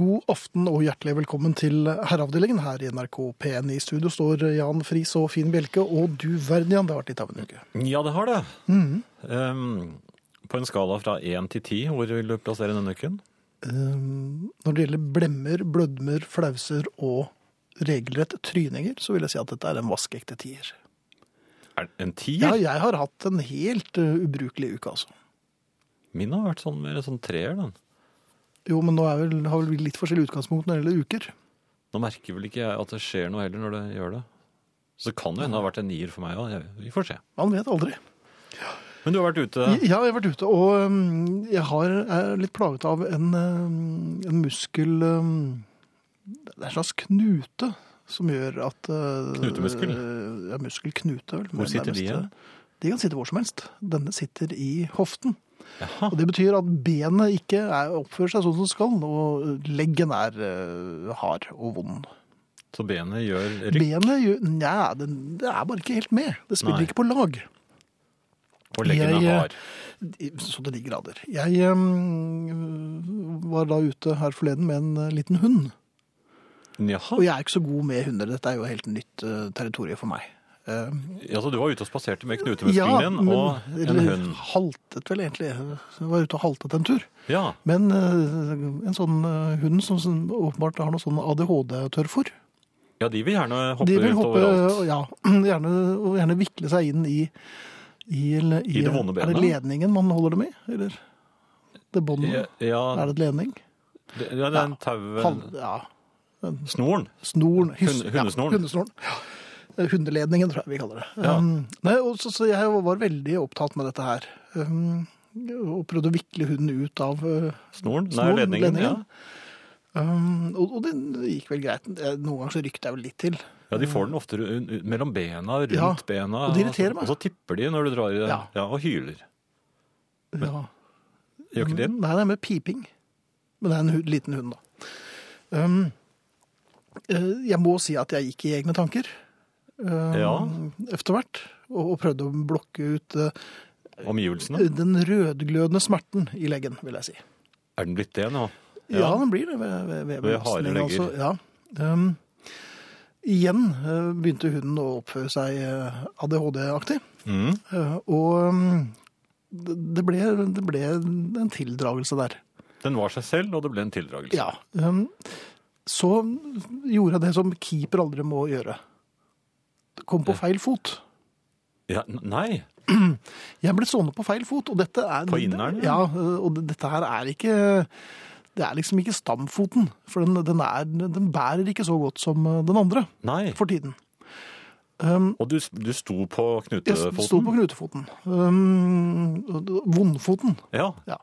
God aften og hjertelig velkommen til herreavdelingen her i NRK P1. I studio står Jan Friis og Finn Bjelke, og du verden, Jan, det har vært litt av en uke. Ja, det har det. Mhm. Um, på en skala fra 1 til 10, hvor vil du plassere denne uken? Um, når det gjelder blemmer, blødmer, flauser og regelrett tryninger, så vil jeg si at dette er en vaskeekte tier. Er det en 10? Ja, jeg har hatt en helt uh, ubrukelig uke, altså. Min har vært sånn mer sånn treer, den. Jo, men nå vel, har vel vi litt forskjellig utgangspunkt når det gjelder uker. Nå merker vel ikke jeg at det skjer noe heller når det gjør det. Så det kan jo hende det har vært en nier for meg òg. Vi får se. Man vet aldri. Men du har vært ute. Ja, jeg har vært ute, og um, jeg har, er litt plaget av en, um, en muskel um, Det er en slags knute som gjør at uh, Knutemuskel? Ja, muskelknute. vel. Hvor sitter de igjen? uh, De kan sitte hvor som helst. Denne sitter i hoften. Og Det betyr at benet ikke er, oppfører seg sånn som det skal, og leggen er uh, hard og vond. Så benet gjør rykk. Benet gjør, nja, det, det er bare ikke helt med. Det spiller Nei. ikke på lag. Og leggen er eh, hard. Så til de grader. Jeg um, var da ute her forleden med en liten hund. Jaha. Og jeg er ikke så god med hunder. Dette er jo helt nytt uh, territorium for meg. Uh, Ja, så du var ute og spaserte med knutemuskelen din og en eller hund. haltet vel egentlig. Jeg var ute og haltet en tur. Ja. Men uh, en sånn uh, hund som, åpenbart har noe sånn ADHD-tørrfòr. ja, de vil gjerne hoppe vil ut overalt. ja, gjerne, og gjerne vikle seg inn i i, eller- I det vonde Er det ledningen man holder dem i? Eller det båndet? Ja, ja, Er det et ledning? det, ja, det er en tau... Ja. Snoren. Snoren. hundesnoren. Ja, hundesnoren. Ja. Hundeledningen, tror jeg vi kaller det. Ja. Um, nei, og så, så jeg var veldig opptatt med dette her. Um, og prøvde å vikle hunden ut av uh, Snoren? Nei, ledningen. ledningen. Ja. um, og, og det gikk vel greit. Eh, Noen ganger så rykte jeg vel litt til. ja, de får den ofte mellom bena, rundt Ja, bena. og det irriterer meg. Og så tipper de når du drar i det. Ja. Ja, og hyler. Ja. Gjør ikke det? Nei, det er med piping. Men det er en hund, liten hund, da. Um, eh, jeg må si at jeg gikk i egne tanker Ja. etter hvert, og, og prøvde å blokke ut eh, Omgivelsene? den rødglødende smerten i leggen, vil jeg si. Er den blitt det nå? Ja, den blir det ved, ved, ved, Ved harde legger. Altså. Ja. Um, igjen uh, begynte hunden å oppføre seg uh, ADHD-aktig, Mm. Uh, og um, det, det, ble, det ble en tildragelse der. Den var seg selv, og det ble en tildragelse. Ja. Um, så gjorde jeg det som keeper aldri må gjøre. Kom på feil fot. Ja, nei. Jeg ble stående på feil fot, og dette er... På inneren, Ja, ja. og dette her er ikke... Det er liksom ikke stamfoten, for den, den, er, den bærer ikke så godt som uh, den andre Nei. for tiden. Um, Og du, du sto på knutefoten? jeg sto på knutefoten. Um, vondfoten. Ja. Ja.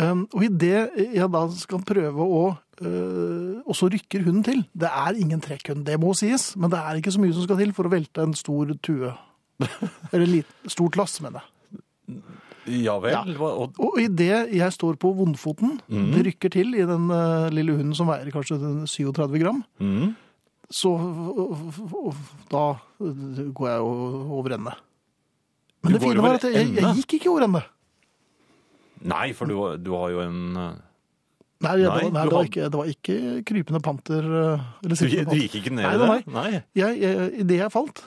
Um, og idet jeg da skal prøve å øh, Og så rykker hunden til. Det er ingen trekkhund, det må sies, men det er ikke så mye som skal til for å velte en stor tue. Eller lit, stort lass, mener jeg. Ja vel. Ja. Og, Og idet jeg står på vondfoten, mm. det rykker til i den øh, lille hunden som veier kanskje 37 gram, mm. så da øh, går jeg over ende. Men det fine var at jeg, jeg, jeg gikk ikke over ende. Nei, for du, du har jo en Nei, det, Nei, var, nei, det, var ikke, det var ikke krypende panter. øh, Eller Du, du gikk ikke ned i det? nei, Nei. Jeg, jeg, I det jeg falt,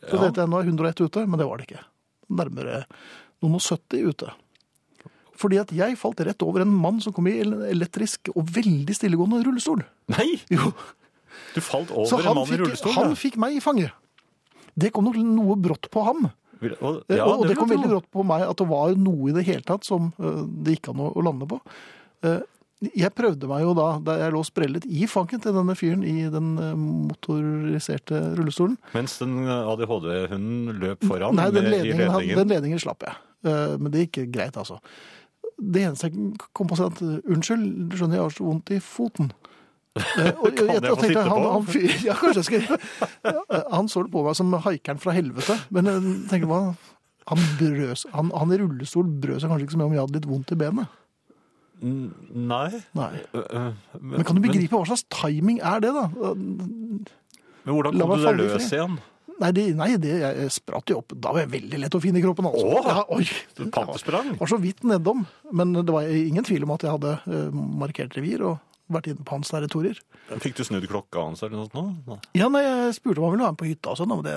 så Ja. jeg nå er 101 ute, men det var det ikke. Nærmere noen og 70 ute. Fordi at jeg falt rett over en mann som kom i elektrisk og veldig stillegående rullestol. Nei! Jo, Du falt over en mann mann i rullestol? rullestol. han fikk meg i fanget. Det kom nok noe brått på ham. Eh, ja, og, og det kom veldig brått på meg at det var noe i det hele tatt som eh, det gikk an å lande på. Eh, jeg prøvde meg jo da, da jeg lå sprellet i fanget til denne fyren i den eh, motoriserte rullestolen. Mens den ADHD-hunden løp foran Nei, den med, i ledningen, han- den ledningen slapp jeg. Eh, Men det gikk greit, altså. Det eneste jeg kom på var at unnskyld, du skjønner jeg har så vondt i foten. Eh, og Kan jeg få sitte på? Han, fyr- ja, kanskje jeg skal Han så det på meg som haikeren fra helvete. Men jeg tenker hva han, brøs, han, han i rullestol brød seg kanskje ikke så mye om jeg hadde litt vondt i benet. Nei. Nei. Øh, øh, Men kan du begripe hva slags timing er det, da? Men, hvordan kom du deg løs igjen? Nei, det, nei det, jeg spratt jo opp. Da var jeg veldig lett å finne i kroppen. Altså. Åh! Ja, oi. Du var- Pantesprang? var så vidt nedom. Men det var ingen tvil om at jeg hadde eh, markert revir og vært inne på hans territorier. Fikk du snudd klokka hans eller noe sånt nå? Ja, nei, jeg spurte om han ville være med på hytta og sånn, men det,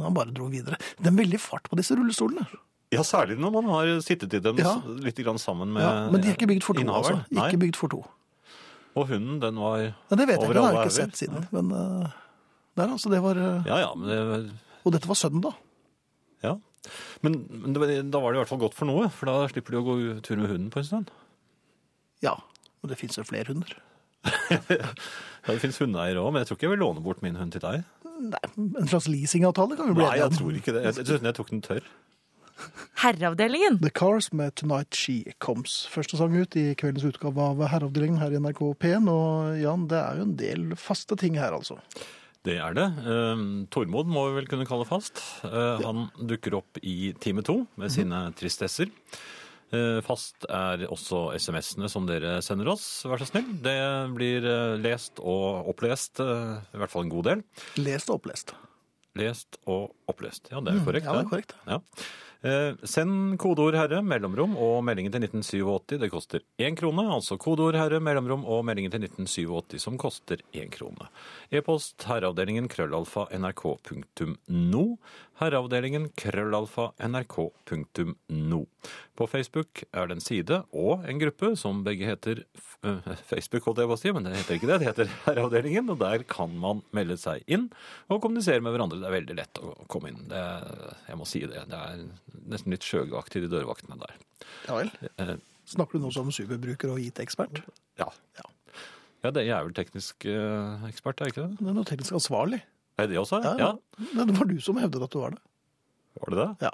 han bare dro videre. Det er en veldig fart på disse rullestolene. Ja, særlig når man har sittet i dem Ja. litt grann sammen med Ja, men de er ikke bygd for to, altså. innehaveren. Nei. Ikke bygd for to. Og hunden, den var Men det vet jeg Over ikke, det har alle jeg ikke hauger. sett siden. Men uh, der, altså, det var uh, Ja, ja, men det, Og dette var søndag. ja. Men, men det, da var det i hvert fall godt for noe, for da slipper de å gå tur med hunden på en stund. Ja. Og det fins jo flere hunder. Ja, det finnes hundeeiere òg, men jeg tror ikke jeg vil låne bort min hund til deg. Nei, en slags leasingavtale kan vi bli Nei, jeg enige om. tror ikke det. Jeg, jeg, jeg tok den tørr. Herreavdelingen. The Cars med Tonight She Comes. Første sang ut i kveldens utgave av Herreavdelingen her i NRK P1. Og Jan, det er jo en del faste ting her, altså. Det er det. Eh, Tormod må vi vel kunne kalle fast. Eh, han dukker opp i time to med sine tristesser. Eh, fast er også SMS-ene som dere sender oss, vær så snill. Det blir eh, lest og opplest, i hvert fall en god del. Lest og opplest. Lest og opplest. Ja, det er korrekt. Ja, det er korrekt. Ja. Eh, send kodeord 'herre', mellomrom og meldingen til 1987. Det koster én krone. Altså kodeord 'herre', mellomrom og meldingen til 1987 som koster én krone. E-post herreavdelingen krøllalfa nrk.no. Herreavdelingen krøllalfa nrk.no. På Facebook er det en side og en gruppe som begge heter eh, Facebook, holdt jeg på å si, men det heter ikke det. Det heter Herreavdelingen, og der kan man melde seg inn og kommunisere med hverandre. Det er veldig lett å komme inn. Det, jeg må si det. Det er nesten litt sjøgaktig, de dørvaktene der. Ja vel. Eh, Snakker du nå som superbruker og IT-ekspert? ja. Ja. ja det, jeg er vel teknisk eh, ekspert, er jeg ikke det? Det er noe teknisk ansvarlig. Er det også? Ja, Ja, ja. Det var du som hevdet at du var det. Var det det? Ja,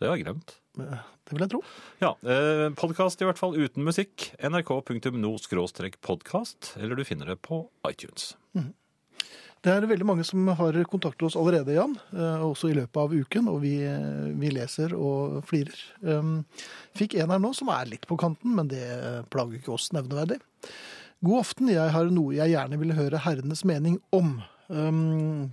Det har jeg glemt. det vil jeg tro. Ja, eh, podkast i hvert fall uten musikk. nrk.no-podkast, eller du finner det på iTunes. Det er veldig mange som har kontaktet oss allerede, Jan. eh, Også i løpet av uken, og vi, vi leser og flirer. Um, Fikk en her nå som er litt på kanten, men det plager ikke oss nevneverdig. God aften, jeg har noe jeg gjerne vil høre herrenes mening om. Um,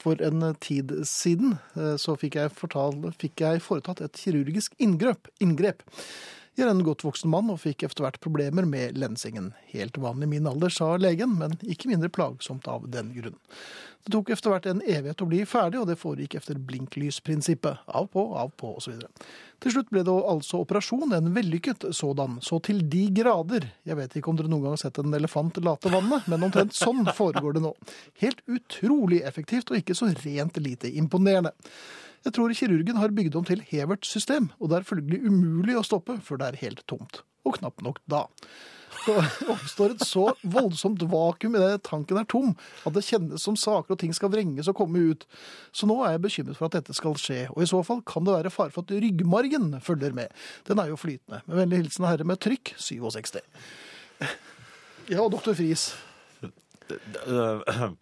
For en tid siden eh, så fikk jeg, fortalt, fikk jeg foretatt et kirurgisk inngrep. inngrep. Jeg er en godt voksen mann og fikk etter hvert problemer med lensingen. Helt vanlig i min alder, sa legen, men ikke mindre plagsomt av den grunn. Det tok etter hvert en evighet å bli ferdig, og det foregikk etter blinklysprinsippet. Av på, av på, osv. Til slutt ble det altså operasjon, en vellykket sådan, så til de grader. Jeg vet ikke om dere noen gang har sett en elefant late vannet, men omtrent sånn foregår det nå. Helt utrolig effektivt, og ikke så rent lite imponerende. Jeg tror kirurgen har bygd om til Heverts system, og det er følgelig umulig å stoppe før det er helt tomt. Og knapt nok da. Det oppstår et så voldsomt vakuum i det tanken er tom, at det kjennes som saker og ting skal vrenges og komme ut. Så nå er jeg bekymret for at dette skal skje, og i så fall kan det være fare for at ryggmargen følger med. Den er jo flytende. Med vennlig hilsen herre med trykk 67. Ja, doktor Friis.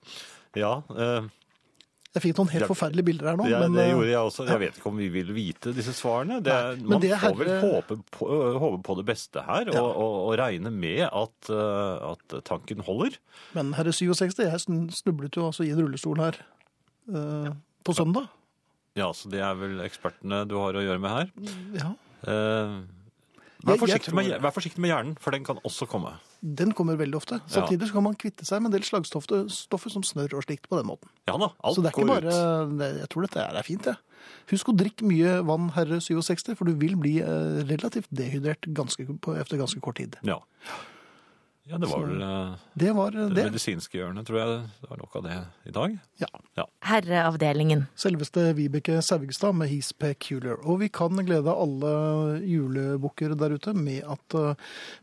Ja, eh, Jeg fikk noen helt Ja, forferdelige bilder her nå. det, men, det eh, gjorde jeg også. Jeg vet ikke om vi vil vite disse svarene. Det, Nei, man det får vel håpe på, håpe på det beste her, Ja. og, og, og regne med at, eh, at tanken holder. Men herre 67, jeg snublet jo altså i en rullestol her eh, på søndag. Ja, så det er vel ekspertene du har å gjøre med her. Ja. Uh, vær, forsiktig med, vær forsiktig med hjernen, for den kan også komme. Den kommer veldig ofte. Samtidig så kan man kvitte seg med en del slagstoffer som snørr og slikt på den måten. Ja da, alt så det er ikke går bare ut. Jeg tror dette er fint, jeg. Husk å drikke mye vann, herre 67, for du vil bli eh, relativt dehydrert ganske, på, efter ganske kort tid. Ja. Ja, det var vel eh, Det var eh, det det. medisinske hjørnet, tror jeg. Det var nok av det i dag. Ja. Herreavdelingen. Selveste Vibeke Saugstad med His Peculiar. Og vi kan glede alle julebukker der ute med at uh,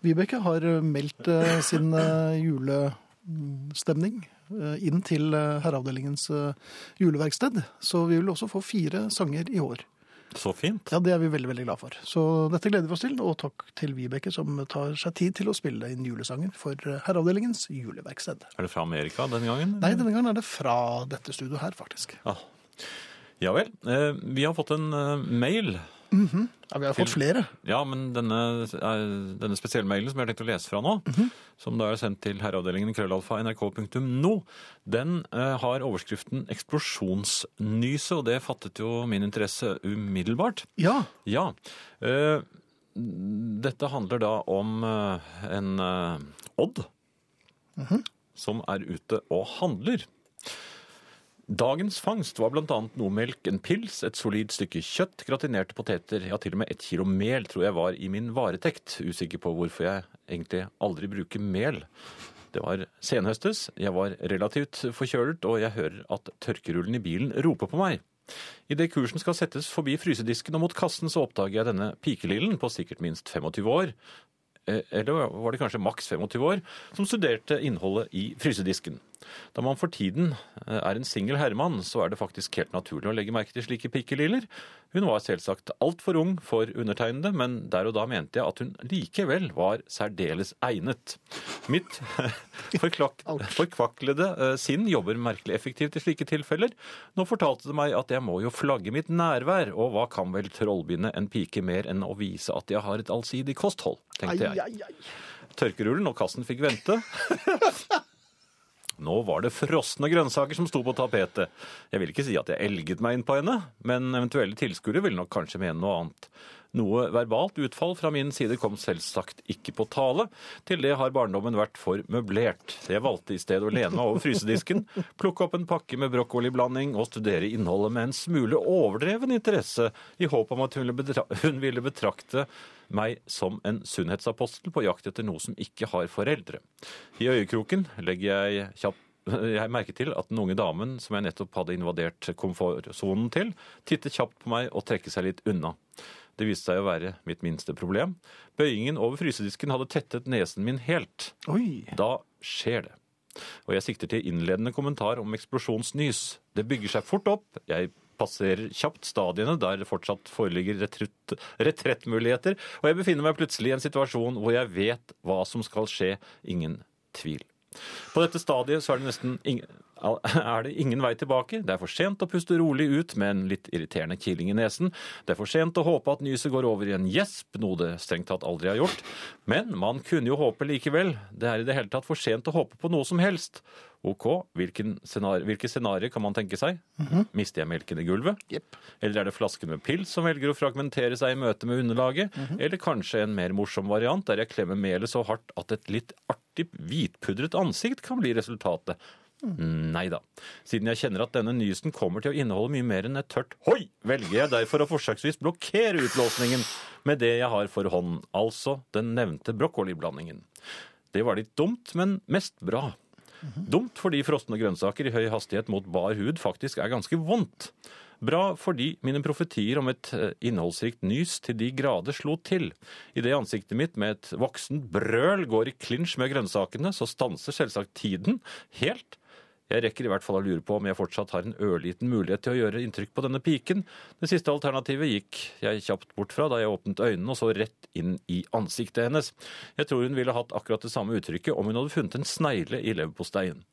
Vibeke har meldt uh, sin uh, julestemning uh, inn til uh, Herreavdelingens uh, juleverksted. Så vi vil også få fire sanger i år. Så fint. Ja, Det er vi veldig veldig glad for. Så dette gleder vi oss til. Og takk til Vibeke som tar seg tid til å spille inn julesanger for Herreavdelingens juleverksted. Er det fra Amerika denne gangen? Nei, denne gangen er det fra dette studioet her, faktisk. Ah. ja vel. Eh, vi har fått en eh, -hmm. Ja, Vi har fått flere. Ja, men denne, eh, denne spesielle mailen som jeg har tenkt å lese fra nå, som da er sendt til herreavdelingen krøllalfa nrk.no, den eh, har overskriften 'Eksplosjonsnyse', og det fattet jo min interesse umiddelbart. Ja, Ja. eh, dette handler da om eh, en eh, Odd som er ute og handler. Dagens fangst var bl.a. noe melk, en pils, et solid stykke kjøtt, gratinerte poteter, ja til og med ett kilo mel tror jeg var i min varetekt. Usikker på hvorfor jeg egentlig aldri bruker mel. Det var senhøstes, jeg var relativt forkjølet, og jeg hører at tørkerullen i bilen roper på meg. Idet kursen skal settes forbi frysedisken og mot kassen, så oppdager jeg denne pikelillen på sikkert minst 25 år, eh, eller var det kanskje maks 25 år, som studerte innholdet i frysedisken. Da man for tiden eh, er en singel herremann, så er det faktisk helt naturlig å legge merke til slike pikkeliller. Hun var selvsagt altfor ung for undertegnede, men der og da mente jeg at hun likevel var særdeles egnet. Mitt forkvaklede eh, sinn jobber merkelig effektivt i slike tilfeller. Nå fortalte det meg at jeg må jo flagge mitt nærvær, og hva kan vel trollbinde en pike mer enn å vise at jeg har et allsidig kosthold, tenkte jeg. Tørkerullen og kassen fikk vente. Nå var det frosne grønnsaker som sto på tapetet. Jeg vil ikke si at jeg elget meg inn på henne, men eventuelle tilskuere ville nok kanskje mene noe annet. Noe verbalt utfall fra min side kom selvsagt ikke på tale. Til det har barndommen vært for møblert. Jeg valgte i stedet å lene meg over frysedisken, plukke opp en pakke med brokkoliblanding og studere innholdet med en smule overdreven interesse, i håp om at hun ville, betra hun ville betrakte meg som en sunnhetsapostel på jakt etter noe som ikke har foreldre. I øyekroken legger jeg kjapt jeg merket til at den unge damen som jeg nettopp hadde invadert komfortsonen til, tittet kjapt på meg og trekker seg litt unna. Det viste seg å være mitt minste problem. Bøyingen over frysedisken hadde tettet nesen min helt. Oi. Da skjer det. Og jeg sikter til innledende kommentar om eksplosjonsnys. Det bygger seg fort opp. Jeg passerer kjapt stadiene der det fortsatt foreligger retrutt- retrettmuligheter, og jeg befinner meg plutselig i en situasjon hvor jeg vet hva som skal skje. Ingen tvil. På dette stadiet så er det nesten ingen, er det ingen vei tilbake. Det er for sent å puste rolig ut med en litt irriterende kiling i nesen. Det er for sent å håpe at nyset går over i en gjesp, noe det strengt tatt aldri har gjort. Men man kunne jo håpe likevel. Det er i det hele tatt for sent å håpe på noe som helst. Ok, hvilke scenarioer kan man tenke seg? Mister jeg melken i gulvet? Yep. Eller er det flasken med pils som velger å fragmentere seg i møte med underlaget? Eller kanskje en mer morsom variant der jeg klemmer melet så hardt at et litt artig hvitpudret ansikt kan bli resultatet? Nei da. Siden jeg kjenner at denne nysen kommer til å inneholde mye mer enn et tørt hoi, velger jeg derfor å forsøksvis blokkere utlåsningen med det jeg har for hånden, altså den nevnte brokkoliblandingen. Det var litt dumt, men mest bra. Dumt fordi frosne grønnsaker i høy hastighet mot bar hud faktisk er ganske vondt. Bra fordi mine profetier om et eh, innholdsrikt nys til de grader slo til. Idet ansiktet mitt med et voksent brøl går i klinsj med grønnsakene, så stanser selvsagt tiden helt. Jeg rekker i hvert fall å lure på om jeg fortsatt har en ørliten mulighet til å gjøre inntrykk på denne piken. Det siste alternativet gikk jeg kjapt bort fra da jeg åpnet øynene og så rett inn i ansiktet hennes. Jeg tror hun ville hatt akkurat det samme uttrykket om hun hadde funnet en snegle i leverposteien.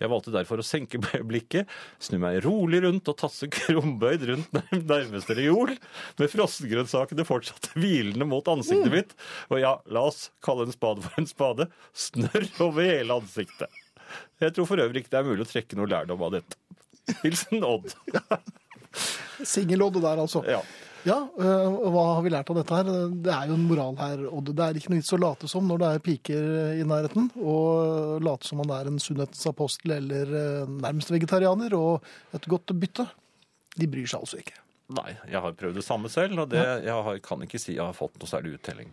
Jeg valgte derfor å senke blikket, snu meg rolig rundt og tasse krumbøyd rundt nær- nærmeste reol, med frossengrønnsakene fortsatt hvilende mot ansiktet mitt, og ja, la oss kalle en spade for en spade, snørr over hele ansiktet. Jeg tror for øvrig ikke det er mulig å trekke noe lærdom av dette. Hilsen Odd. Singelodd der, altså. Ja. Ja, øh, og hva har vi lært av dette her? Det er jo en moral her, Odd. Det er ikke noe vits å late som når det er piker i nærheten, og late som man er en sunnhetens apostel eller øh, nærmest vegetarianer, og et godt bytte. De bryr seg altså ikke. Nei, jeg har prøvd det samme selv, og det, jeg har, kan ikke si jeg har fått noe særlig uttelling.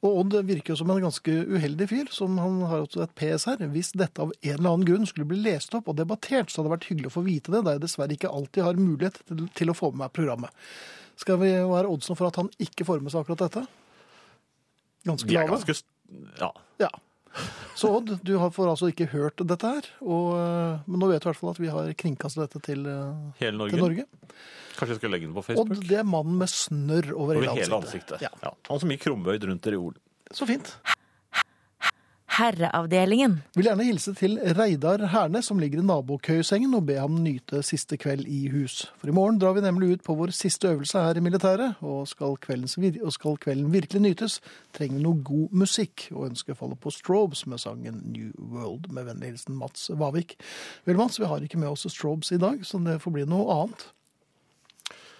Og Odd virker jo som en ganske uheldig fyr, som han har også et PS her. Hvis dette av en eller annen grunn skulle bli lest opp og debattert, så hadde det vært hyggelig å få vite det, da jeg dessverre ikke alltid har mulighet til, til å få med meg programmet. Skal vi være oddsen for at han ikke får med seg akkurat dette? Ganske De er lave? ganske Ja. Ja. Så Odd, du får altså ikke hørt dette her, og, øh, men nå vet du i hvert fall at vi har kringkastet dette til, øh, Hele Norge. til Norge. Kanskje jeg skal legge den på Facebook? Odd, det er mannen med snørr over, Over hele ansiktet. Ja, Ja. Han som gikk krumbøyd rundt i reol. Så fint. Herreavdelingen. Vil gjerne hilse til Reidar Herne, som ligger i nabokøyesengen, og be ham nyte siste kveld i hus. For i morgen drar vi nemlig ut på vår siste øvelse her i militæret, og skal, vir og skal kvelden virkelig nytes, trenger vi noe god musikk, og ønsker faller på Strobes med sangen New World, med vennlig hilsen Mats Vavik. Vel, Mats, vi har ikke med oss Strobes i dag, så det får bli noe annet.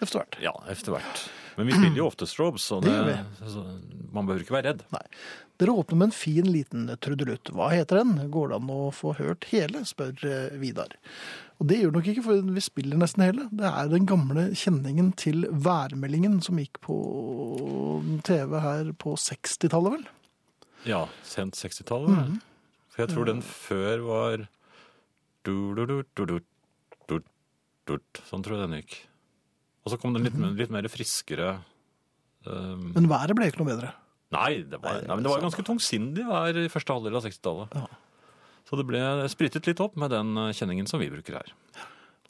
Efter hvert. Ja, etter hvert. Men vi spiller jo ofte strobes, så Det det, så man behøver ikke være redd. Nei. Dere åpner med en fin liten trudelutt. Hva heter den? Går det an å få hørt hele, spør eh, Vidar. Og det gjør det nok ikke, for vi spiller nesten hele. Det er den gamle kjenningen til værmeldingen som gikk på TV her på 60-tallet, vel? Ja, sent 60-tallet. Mhm. For jeg tror den før var du, du, du, du, du, du, du. Sånn tror jeg den gikk. Og så kom den litt, Mhm. litt mer friskere um, Men været ble ikke noe bedre. Nei, det var, nei, men det var ganske tungsindig vær i første halvdel av 60-tallet. Ja. Så det ble sprittet litt opp med den eh, kjenningen som vi bruker her.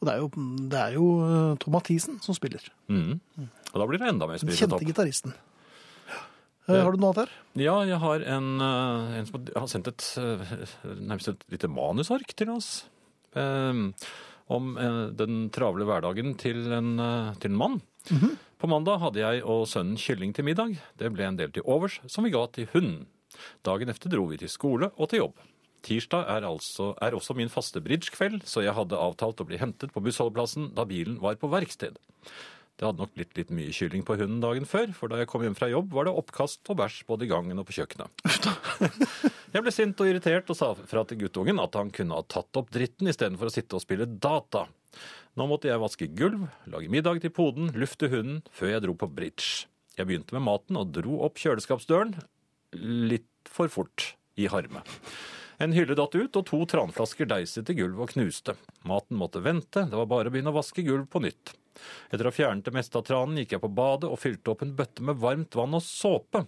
Og det er jo, det er jo eh, Tom Mathisen som spiller. Mm. Og da blir det enda mer Den sprittet kjente opp. gitaristen. Eh, Har du noe annet her? Ja, jeg har en, en som har sendt et nærmest et lite manusark til oss. eh, om eh, den travle hverdagen til en, eh, til en mann. På mandag hadde jeg og sønnen kylling til middag. Det ble en del til overs, som vi ga til hunden. Dagen efter dro vi til skole og til jobb. Tirsdag er, altså, er også min faste bridgekveld, så jeg hadde avtalt å bli hentet på bussholdeplassen da bilen var på verksted. Det hadde nok blitt litt mye kylling på hunden dagen før, for da jeg kom hjem fra jobb, var det oppkast og bæsj både i gangen og på kjøkkenet. Jeg ble sint og irritert og sa fra til guttungen at han kunne ha tatt opp dritten istedenfor å sitte og spille data. Nå måtte jeg vaske gulv, lage middag til poden, lufte hunden, før jeg dro på bridge. Jeg begynte med maten og dro opp kjøleskapsdøren litt for fort i harme. En hylle datt ut, og to tranflasker deiset i gulvet og knuste. Maten måtte vente, det var bare å begynne å vaske gulv på nytt. Etter å ha fjernet det meste av tranen gikk jeg på badet og fylte opp en bøtte med varmt vann og såpe.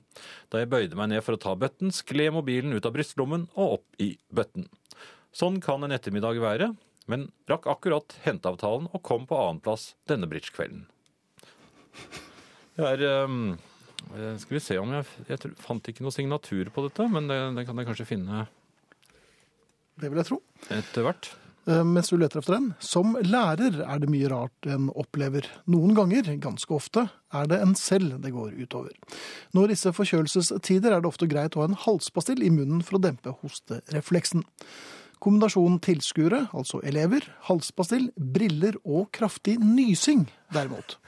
Da jeg bøyde meg ned for å ta bøtten, skled mobilen ut av brystlommen og opp i bøtten. Sånn kan en ettermiddag være, men rakk akkurat henteavtalen og kom på annenplass denne bridgekvelden. Det er eh, Skal vi se om jeg Jeg fant ikke noe signatur på dette, men det, det kan jeg kanskje finne Det vil jeg tro. etter hvert. Eh, mens du leter efter den. Som lærer er det mye rart en opplever. Noen ganger, ganske ofte, er det en selv det går utover. Når disse forkjølelsestider er det ofte greit å ha en halspastill i munnen for å dempe hosterefleksen. Kombinasjonen tilskuere, altså elever, halspastill, briller og kraftig nysing, derimot.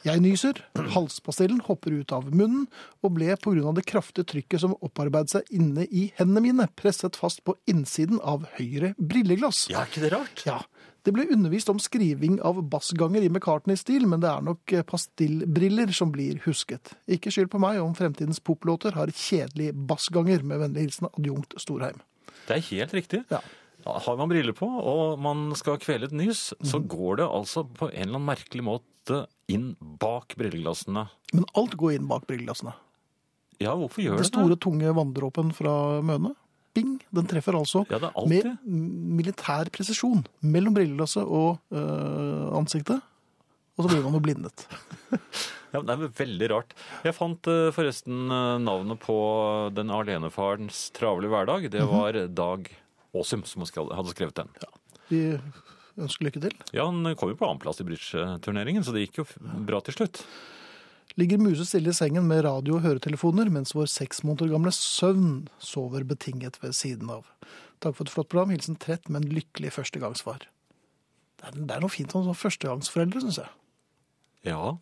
Jeg nyser, halspastillen hopper ut av munnen og ble av det kraftige trykket som opparbeidet seg inne i hendene mine, presset fast på innsiden av høyre brilleglass. Ja, ikke det rart? Ja, det ble undervist om skriving av bassganger i McCartney-stil, men det er nok eh, pastillbriller som blir husket. Ikke skyld på meg om fremtidens poplåter har kjedelige bassganger, med vennlig hilsen adjunkt Storheim. Det er helt riktig. Ja. Har man briller på, og man skal kvele et nys, så går det altså på en eller annen merkelig måte inn bak brilleglassene. Men alt går inn bak brilleglassene. Ja, hvorfor gjør Den det store, det? tunge vanndråpen fra Møne, bing, den treffer altså Ja, med militær presisjon mellom brilleglasset og øh, ansiktet. Og så blir man jo blindet. Ja, men det er veldig rart. Jeg fant eh, forresten eh, navnet på den alenefarens travle hverdag. Det Mhm. var Dag Åsum som hadde skrevet den. Ja, Vi ønsker lykke til. Ja, Han kom jo på annenplass i bridgeturneringen, så det gikk jo bra til slutt. Ligger musestille i sengen med radio og høretelefoner, mens vår seks måneder gamle søvn sover betinget ved siden av. Takk for et flott program. Hilsen trett, men lykkelig førstegangsfar. Det er, det er noe fint om sånn førstegangsforeldre, syns jeg. Ja,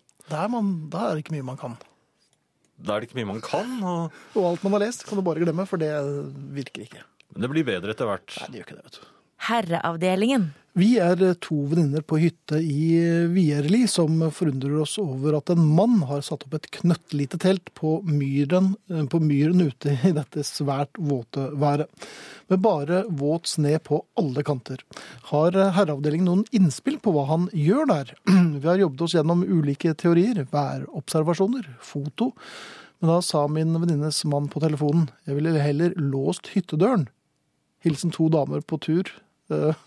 man, da er det ikke mye man kan. da er det ikke mye man kan, og... Og alt man har lest, kan du bare glemme, for det virker ikke. men det blir bedre etter hvert. Nei, det gjør ikke det, vet du. Herreavdelingen. Vi er eh, to venninner på hytte i eh, Vierli som forundrer oss over at en mann har satt opp et knøttlite telt på myren, eh, på myren ute i dette svært våte været. Med bare våt sne på alle kanter. Har herreavdelingen noen innspill på hva han gjør der? Vi har jobbet oss gjennom ulike teorier, værobservasjoner, foto. Men da sa min venninnes mann på telefonen jeg ville heller låst hyttedøren. Hilsen to damer på tur. Eh,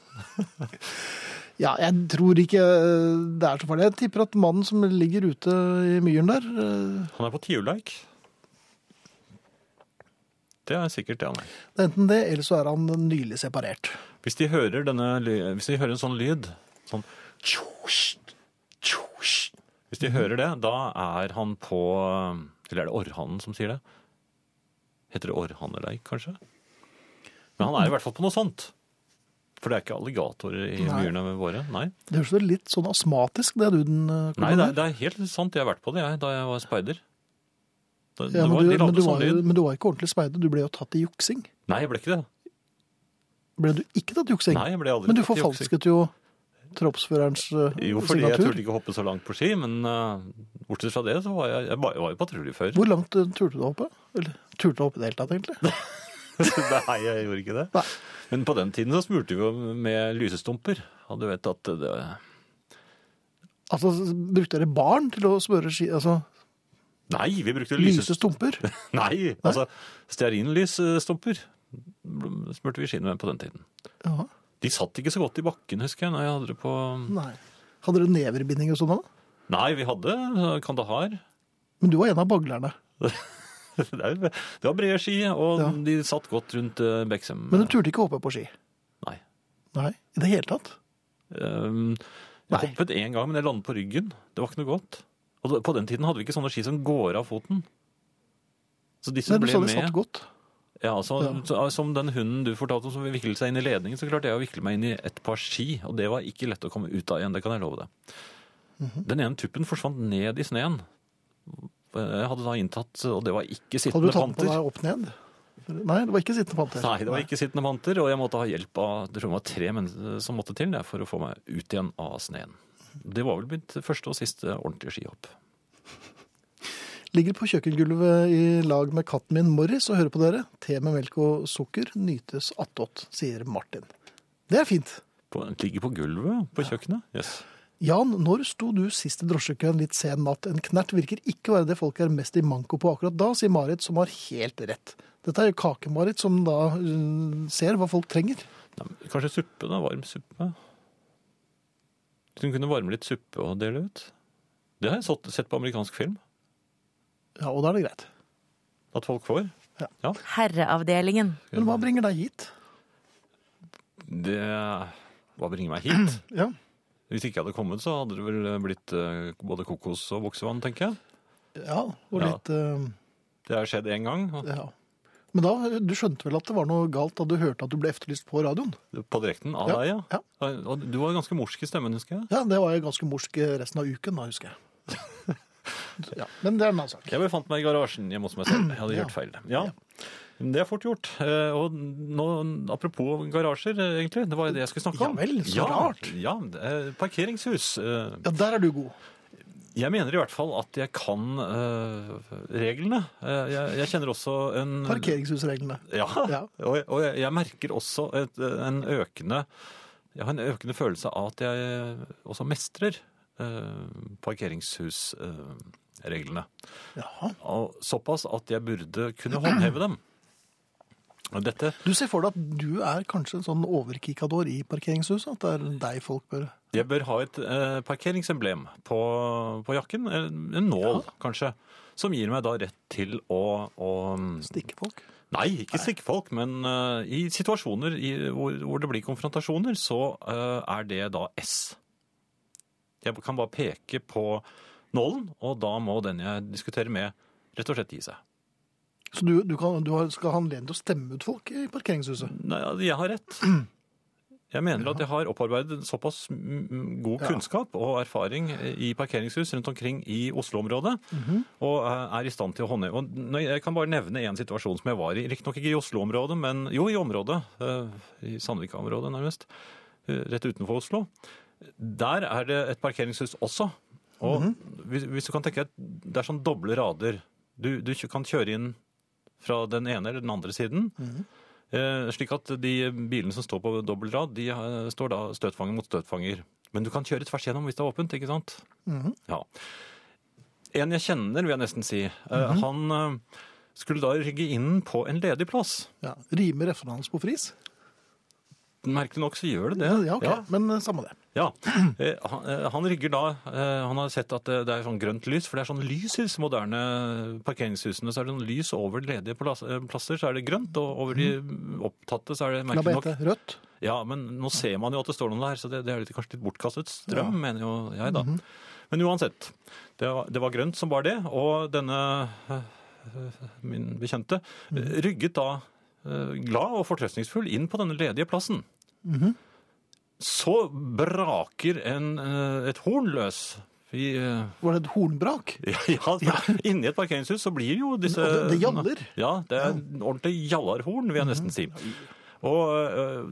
Ja, jeg tror ikke eh, det er så farlig. Jeg tipper at mannen som ligger ute i myren der eh, Han er på tiurleik. Det er sikkert det han er. Det er enten det, eller så er han nylig separert. Hvis de hører, denne, hvis de hører en sånn lyd, sånn. Hvis de hører det, da er han på Eller er det orrhannen som sier det? Heter det orrhanneleik, kanskje? Men han er i hvert fall på noe sånt. For det er ikke alligatorer i Nei. myrene våre? Nei. Det høres jo litt sånn astmatisk, det du den eh, Nei, det er, det er helt sant. Jeg har vært på det jeg, da jeg var speider. Da, Ja, men, var, du, men, du sånn var, jo- men du var ikke ordentlig speider, du ble jo tatt i juksing. Nei, jeg ble ikke det. Ble du ikke tatt i juksing? Nei, jeg ble aldri men du forfalsket jo troppsførerens signatur. Jo, fordi jeg signatur. turte ikke hoppe så langt på ski, men uh, bortsett fra det så var jeg, jeg var, jeg jo patruljefører. Hvor langt eh, turte du å hoppe? Eller turte du å hoppe i det hele tatt, egentlig? Nei, jeg gjorde ikke det. Nei. Men på den tiden så smurte vi jo med lysestumper. Og du vet at det Altså, brukte dere barn til å smøre ski? Altså, Nei, vi brukte lyse lyse... stumper? Nei, altså stearinlysstumper smurte vi skiene med på den tiden. Ja, De satt ikke så godt i bakken, husker jeg, når jeg hadde det på nei. Hadde dere neverbinding og sånn da? Nei, vi hadde kandahar. Men du var en av baglerne. Det, det var brede ski, og Ja. de satt godt rundt eh, Beksem. Men du turte ikke å hoppe på ski? Nei. Nei, i det hele tatt? Um, jeg Nei. hoppet én gang, men jeg landet på ryggen. Det var ikke noe godt. Og på den tiden hadde vi ikke sånne ski som går av foten. Så disse Nei, du ble sa det satt godt. Ja, så, Ja. så- Som den hunden du fortalte om som viklet seg inn i ledningen, så klarte jeg å vikle meg inn i et par ski, og det var ikke lett å komme ut av igjen, det kan jeg love deg. Mhm. Den ene tuppen forsvant ned i sneen. Jeg hadde da inntatt, og det var ikke sittende panter. Hadde du tatt på deg opp ned? Nei, det var ikke sittende panter. Nei, det var ikke sittende panter, og jeg måtte ha hjelp av det tror det var tre som måtte til det, for å få meg ut igjen av sneen. Det var vel mitt første og siste ordentlige skihopp. Ligger på kjøkkengulvet i lag med katten min Morris og hører på dere. Te med melk og sukker nytes attåt, sier Martin. Det er fint. På, ligger på gulvet på kjøkkenet? Yes. Jan, når sto du sist i drosjekøen litt sen natt? En knert virker ikke å være det folk er mest i manko på akkurat da, sier Marit, som har helt rett. Dette er jo Kake-Marit som da uh, ser hva folk trenger. Ja, kanskje suppe, da? Varm suppe? Hun kunne varme litt suppe og dele ut? Det har jeg sett- på amerikansk film. Ja, og da er det greit. At folk får. Ja. Herreavdelingen. Men hva bringer deg hit? Det Hva bringer meg hit? Ja, Hvis ikke jeg hadde kommet, så hadde det vel blitt eh, både kokos og buksevann, tenker jeg. ja og Ja. litt uh, Det har skjedd én gang. og- Ja. Men da, du skjønte vel at det var noe galt da du hørte at du ble efterlyst på radioen? På direkten av Ja, deg, ja. ja. Du var ganske morsk i stemmen, husker jeg. Ja, det var jeg ganske morsk resten av uken da, husker jeg. ja, men det er en annen sak. Jeg befant meg i garasjen hjemme hos meg selv. Jeg hadde Ja. gjort feil. Ja. Det er fort gjort. Eh, Og nå, apropos garasjer, eh, egentlig. Det var jo det jeg skulle snakke om. Ja vel, så rart. Ja, parkeringshus. Eh, Ja, der er du god. Jeg mener i hvert fall at jeg kan uh, reglene. Jeg, jeg kjenner også en Parkeringshusreglene. Ja, Ja. og, og jeg, jeg merker også et, en økende Jeg har en økende følelse av at jeg også mestrer uh, parkeringshusreglene. Jaha. Og såpass at jeg burde kunne håndheve dem. Dette Du ser for deg at du er kanskje en sånn overkikador i parkeringshuset? At det er deg folk bør Jeg bør ha et eh, parkeringsemblem på, på jakken. En, nål, nål, kanskje. Som gir meg da rett til å, å stikke folk? Nei, ikke stikke folk, men uh, i situasjoner i, hvor, hvor det blir konfrontasjoner, så uh, er det da S. Jeg kan bare peke på nålen, og da må den jeg diskuterer med, rett og slett gi seg. Så du, du, kan, du har, skal ha anledning til å stemme ut folk i parkeringshuset? Nei, jeg har rett. Jeg mener at jeg har opparbeidet såpass mm, god kunnskap og erfaring i parkeringshus rundt omkring i Oslo-området, Mhm. og eh, er i stand til å håndheve. Og Jeg kan bare nevne en situasjon som jeg var i, riktignok ikke i Oslo-området, men jo i området, eh, i Sandvika-området nærmest, eh, rett utenfor Oslo. Der er det et parkeringshus også. Og Mhm. hvis, hvis du kan tenke deg, det er sånn doble rader. Du, du kan kjøre inn fra den ene eller den andre siden. Mm. Slik at de bilene som står på dobbel rad, de eh, står da støtfanger mot støtfanger. Men du kan kjøre tvers gjennom hvis det er åpent, ikke sant? Mhm. Ja. En jeg kjenner, vil jeg nesten si, eh, han skulle da rygge inn på en ledig plass. Ja. Rimer hans på fris? Merkelig nok så gjør det det. Ja, ok. Men eh, samme det. Ja. Eh, Han, eh, han rygger da Han har sett at det er sånn grønt lys, for det er sånn lys i disse moderne parkeringshusene. Så er det sånn lys over ledige plasser, så er det grønt, og over de opptatte så er det merkelig nok rødt. Ja, men nå ser man jo at det står noen der, så det, det er litt, kanskje litt bortkastet strøm, Ja. mener jo jeg da. Men uansett, det var, det var grønt som var det, og denne min bekjente eh, rygget da glad og fortrøstningsfull inn på denne ledige plassen. så braker en, eh, et horn løs. Vi, eh, Var det et hornbrak? ja, ja, Inni et parkeringshus så blir jo disse det- det gjaller. Ja, det er ordentlig jallarhorn, vil jeg nesten si. Og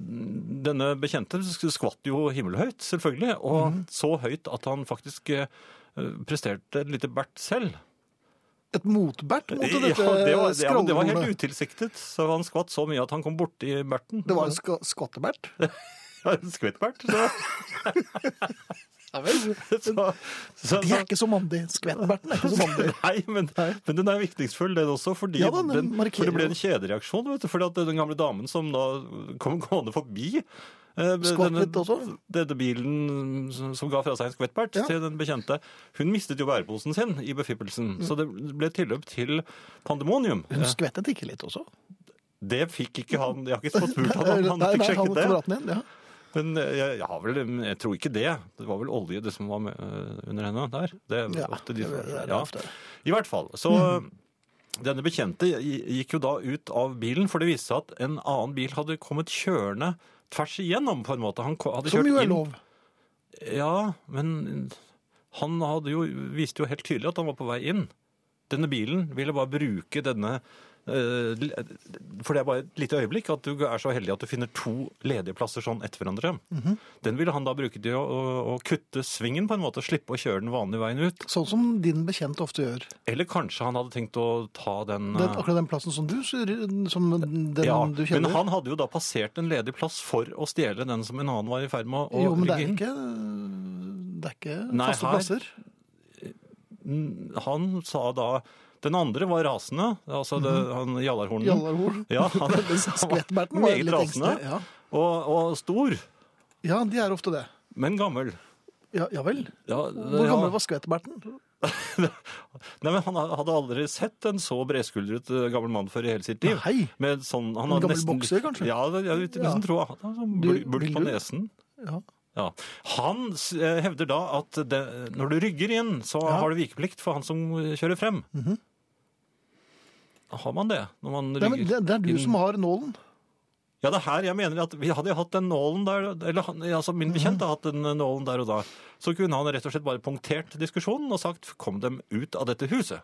denne bekjente skvatt jo himmelhøyt, selvfølgelig. Og så høyt at han faktisk presterte et lite bert selv. Et motbert mot Ja, dette det var, ja, men det var helt utilsiktet. Så han skvatt så mye at han kom borti berten. Det var en sk skvattebert? Ja, en skvettbert. Så, Ja vel. så, så, De er ikke så mandig. Skvettberten er ikke så mandig. Nei, men, men den er virkningsfull, den også, fordi Ja den den, for det ble en kjedereaksjon. Vet du, fordi at den gamle damen som da kom gående forbi eh, Skvatt litt også? Denne bilen som, ga fra seg en skvettbert Ja. til den bekjente, hun mistet jo bæreposen sin i befippelsen. Så det ble tilløp til pandemonium. Hun skvettet ikke litt også? Det fikk ikke han. Jeg har ikke fått spurt han om han fikk sjekket det. kameraten ja. Men eh, jeg, jeg har vel Jeg tror ikke det. Det var vel olje det som var med, eh, under henne der. Det Ja, det, de, ja. I hvert fall. Så denne bekjente gikk jo da ut av bilen, for det viste seg at en annen bil hadde kommet kjørende tvers igjennom, på en måte. Han hadde Som kjørt jo er lov. Ja, men han jo, viste jo helt tydelig at han var på vei inn. Denne bilen ville bare bruke denne For det er bare et lite øyeblikk at du er så heldig at du finner to ledige plasser sånn etter hverandre. Mhm. Den ville han da bruke til å, å, å kutte svingen på en måte, slippe å kjøre den vanlige veien ut. Sånn som din bekjent ofte gjør. Eller kanskje han hadde tenkt å ta den Den, eh, akkurat den plassen som du, som den ja, du Men han hadde jo da passert en ledig plass for å stjele den som en annen var i ferd med å jo, men det er ikke, det er ikke Nei, faste her- plasser. Han sa da Den andre var rasende. Altså det, han Jallarhornen. Jallarhorn. Ja, han, han var meget rasende. Ja. Og, og stor, ja, de er ofte det. men gammel. Ja, ja vel. Ja, Hvor ja. gammel var skvettberten? Nei, men Han hadde aldri sett en så bredskuldret eh, gammel mann før i hele sitt liv. Nei. Med sånn, han En gammel gammel bokser, kanskje? Ja, det- jeg vil nesten tro han sånn bult på nesen. Ja. Ja. Han eh, hevder da at det, når du rygger inn, så Ja. har du vikeplikt for han som kjører frem. Har man det? Når man Nei, men det, det er du som har nålen. Ja, det er her jeg mener at vi hadde hatt den nålen der, eller altså min bekjente har hatt den nålen der og da, så kunne han rett og slett bare punktert diskusjonen og sagt kom dem ut av dette huset.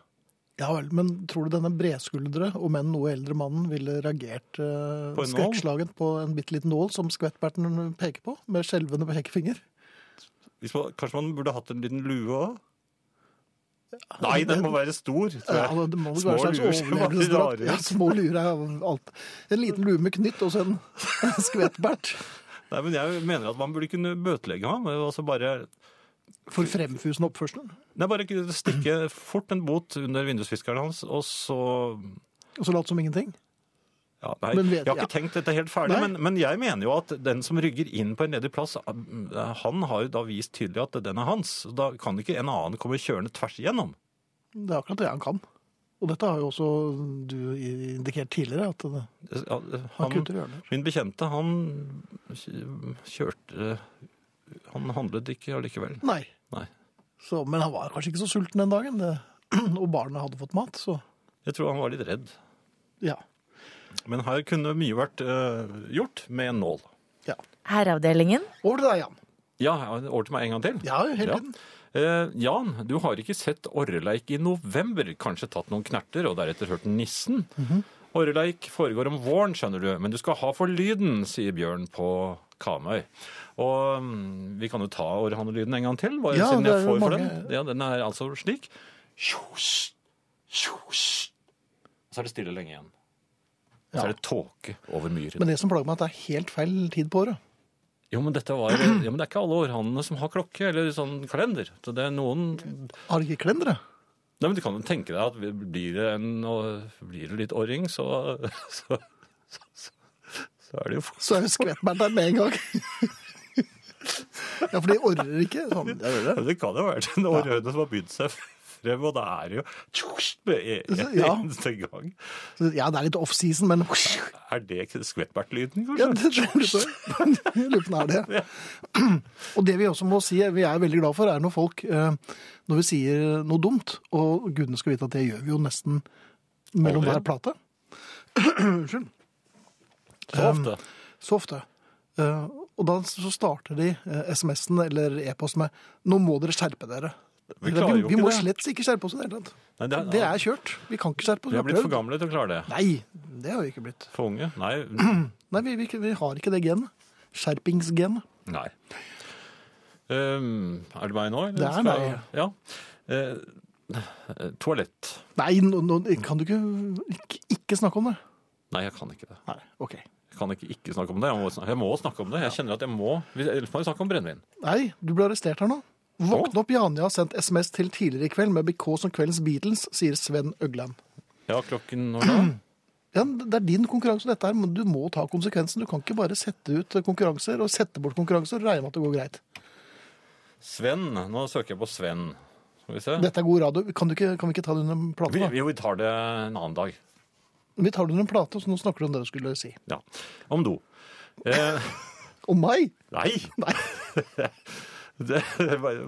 Ja vel, men tror du denne bredskuldre, om enn noe eldre mannen, ville reagert eh, På en nål? skrekkslagen på en bitte liten nål som skvettberten peker på, med skjelvende pekefinger? Man, kanskje man burde hatt en liten lue òg? Nei, den må være stor. Ja, det må Små være slags luer rare Ja, små luer er alt. En liten lue med knytt og så en skvettbert. Nei, men jeg mener at man burde kunne bøtelegge ham. og så bare, For fremfusende oppførsel. nei, bare stikke fort en bot under vindusviskeren hans, og så Og så late som ingenting. Ja, nei, Men vet- Jeg har ikke tenkt dette helt ferdig, men, men jeg mener jo at den som rygger inn på en ledig plass, han har jo da vist tydelig at den er hans. Da kan ikke en annen komme kjørende tvers igjennom. Det er akkurat det han kan. Og dette har jo også du indikert tidligere, at det- Ja, han Han, kutter hjørner. min bekjente, han kjørte Han handlet ikke allikevel. Nei. Nei. Så, men han var kanskje ikke så sulten den dagen, det, og barna hadde fått mat, så Jeg tror han var litt redd. ja. Men her kunne mye vært eh, gjort med en nål. ja. Herreavdelingen. Over til deg, Jan. Ja, over til meg en gang til. Ja, hele Ja. tiden. Eh, Jan, du har ikke sett orreleik i november. Kanskje tatt noen knerter og deretter hørt nissen? Orreleik foregår om våren, skjønner du, men du skal ha for lyden, sier Bjørn på Kamøy. Og um, vi kan jo ta orrhanelyden en gang til, bare Ja, siden jeg får for den. Ja, den er altså slik. Sjos, sjos. Så er det stille lenge igjen. Så er det tåke over myren. Men det som plager meg, at det er helt feil tid på året. Jo, men dette var, ja, men det er ikke alle århannene som har klokke eller sånn kalender. Så det er noen Har ikke kalendere? Nei, men Du kan jo tenke deg at blir det, en, og blir det litt orring, så, så, så, så, så er det jo Så er jo skvettbært der med en gang. ja, for de orrer ikke. Sånn, det. Det kan jo være en århøne som har begynt seg frem, og det er jo tjos med en Ja. eneste gang. Ja, det er litt off-season, men Er det skvettbertlyden, ja, kanskje? det tror jeg lurer på om det er det. Og det vi også må si, vi er veldig glad for, er når folk eh, Når vi sier noe dumt, og gudene skal vite at det gjør vi jo nesten mellom hver plate. Unnskyld. Så ofte. Så ofte. Eh, Og da så starter de eh, SMS-en eller e-posten med 'Nå må dere skjerpe dere'. Vi klarer jo vi, må slett ikke skjerpe oss i det hele tatt. Nei, det, er, Det er kjørt. Vi kan ikke skjerpe oss. Vi er blitt for gamle til å klare det. Nei, det har vi ikke blitt. For unge? Nei. Nei, vi, vi, vi har ikke det genet. Skjerpingsgenet. Nei. Um, er det meg nå? eller Det er meg. Ja. Uh, toalett. Nei, nå, no, kan du ikke, ikke ikke snakke om det. Nei, jeg kan ikke det. Nei, ok. Jeg kan ikke ikke snakke om det. Jeg må, snakke, jeg må snakke om det. Jeg kjenner at jeg må. Ellers må vi snakke om brennevin. Nei, du ble arrestert her nå. Våkne opp, Janja har sendt SMS til tidligere i kveld med BK som kveldens Beatles, sier Sven Øgland. Ja, klokken når da? Ja, det er din konkurranse dette her, men du må ta konsekvensen. Du kan ikke bare sette ut konkurranser og sette bort konkurranser og regne med at det går greit. Sven. Nå søker jeg på Sven. Skal vi se. Dette er god radio. Kan, du ikke, kan vi ikke ta det under en plate? Vi, da? vi, vi tar det en annen dag. Vi tar det under en plate, så nå snakker du om det du skulle si. Ja. Om do. Eh, Om meg? nei! Nei. Det,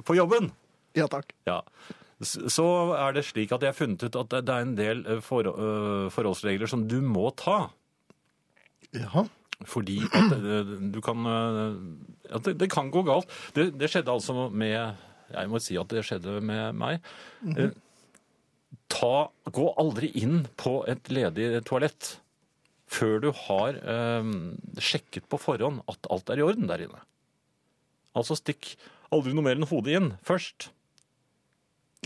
på jobben. Ja takk. Ja. Så er det slik at jeg har funnet ut at det- er en del eh, for, øh, forholdsregler som du må ta. Ja. Fordi at du kan øh, At det, det kan gå galt. Det, det skjedde altså med Jeg må si at det skjedde med meg. Eh, Ta, gå aldri inn på et ledig toalett før du har eh, sjekket på forhånd at alt er i orden der inne. Altså stikk aldri noe mer enn hodet inn først.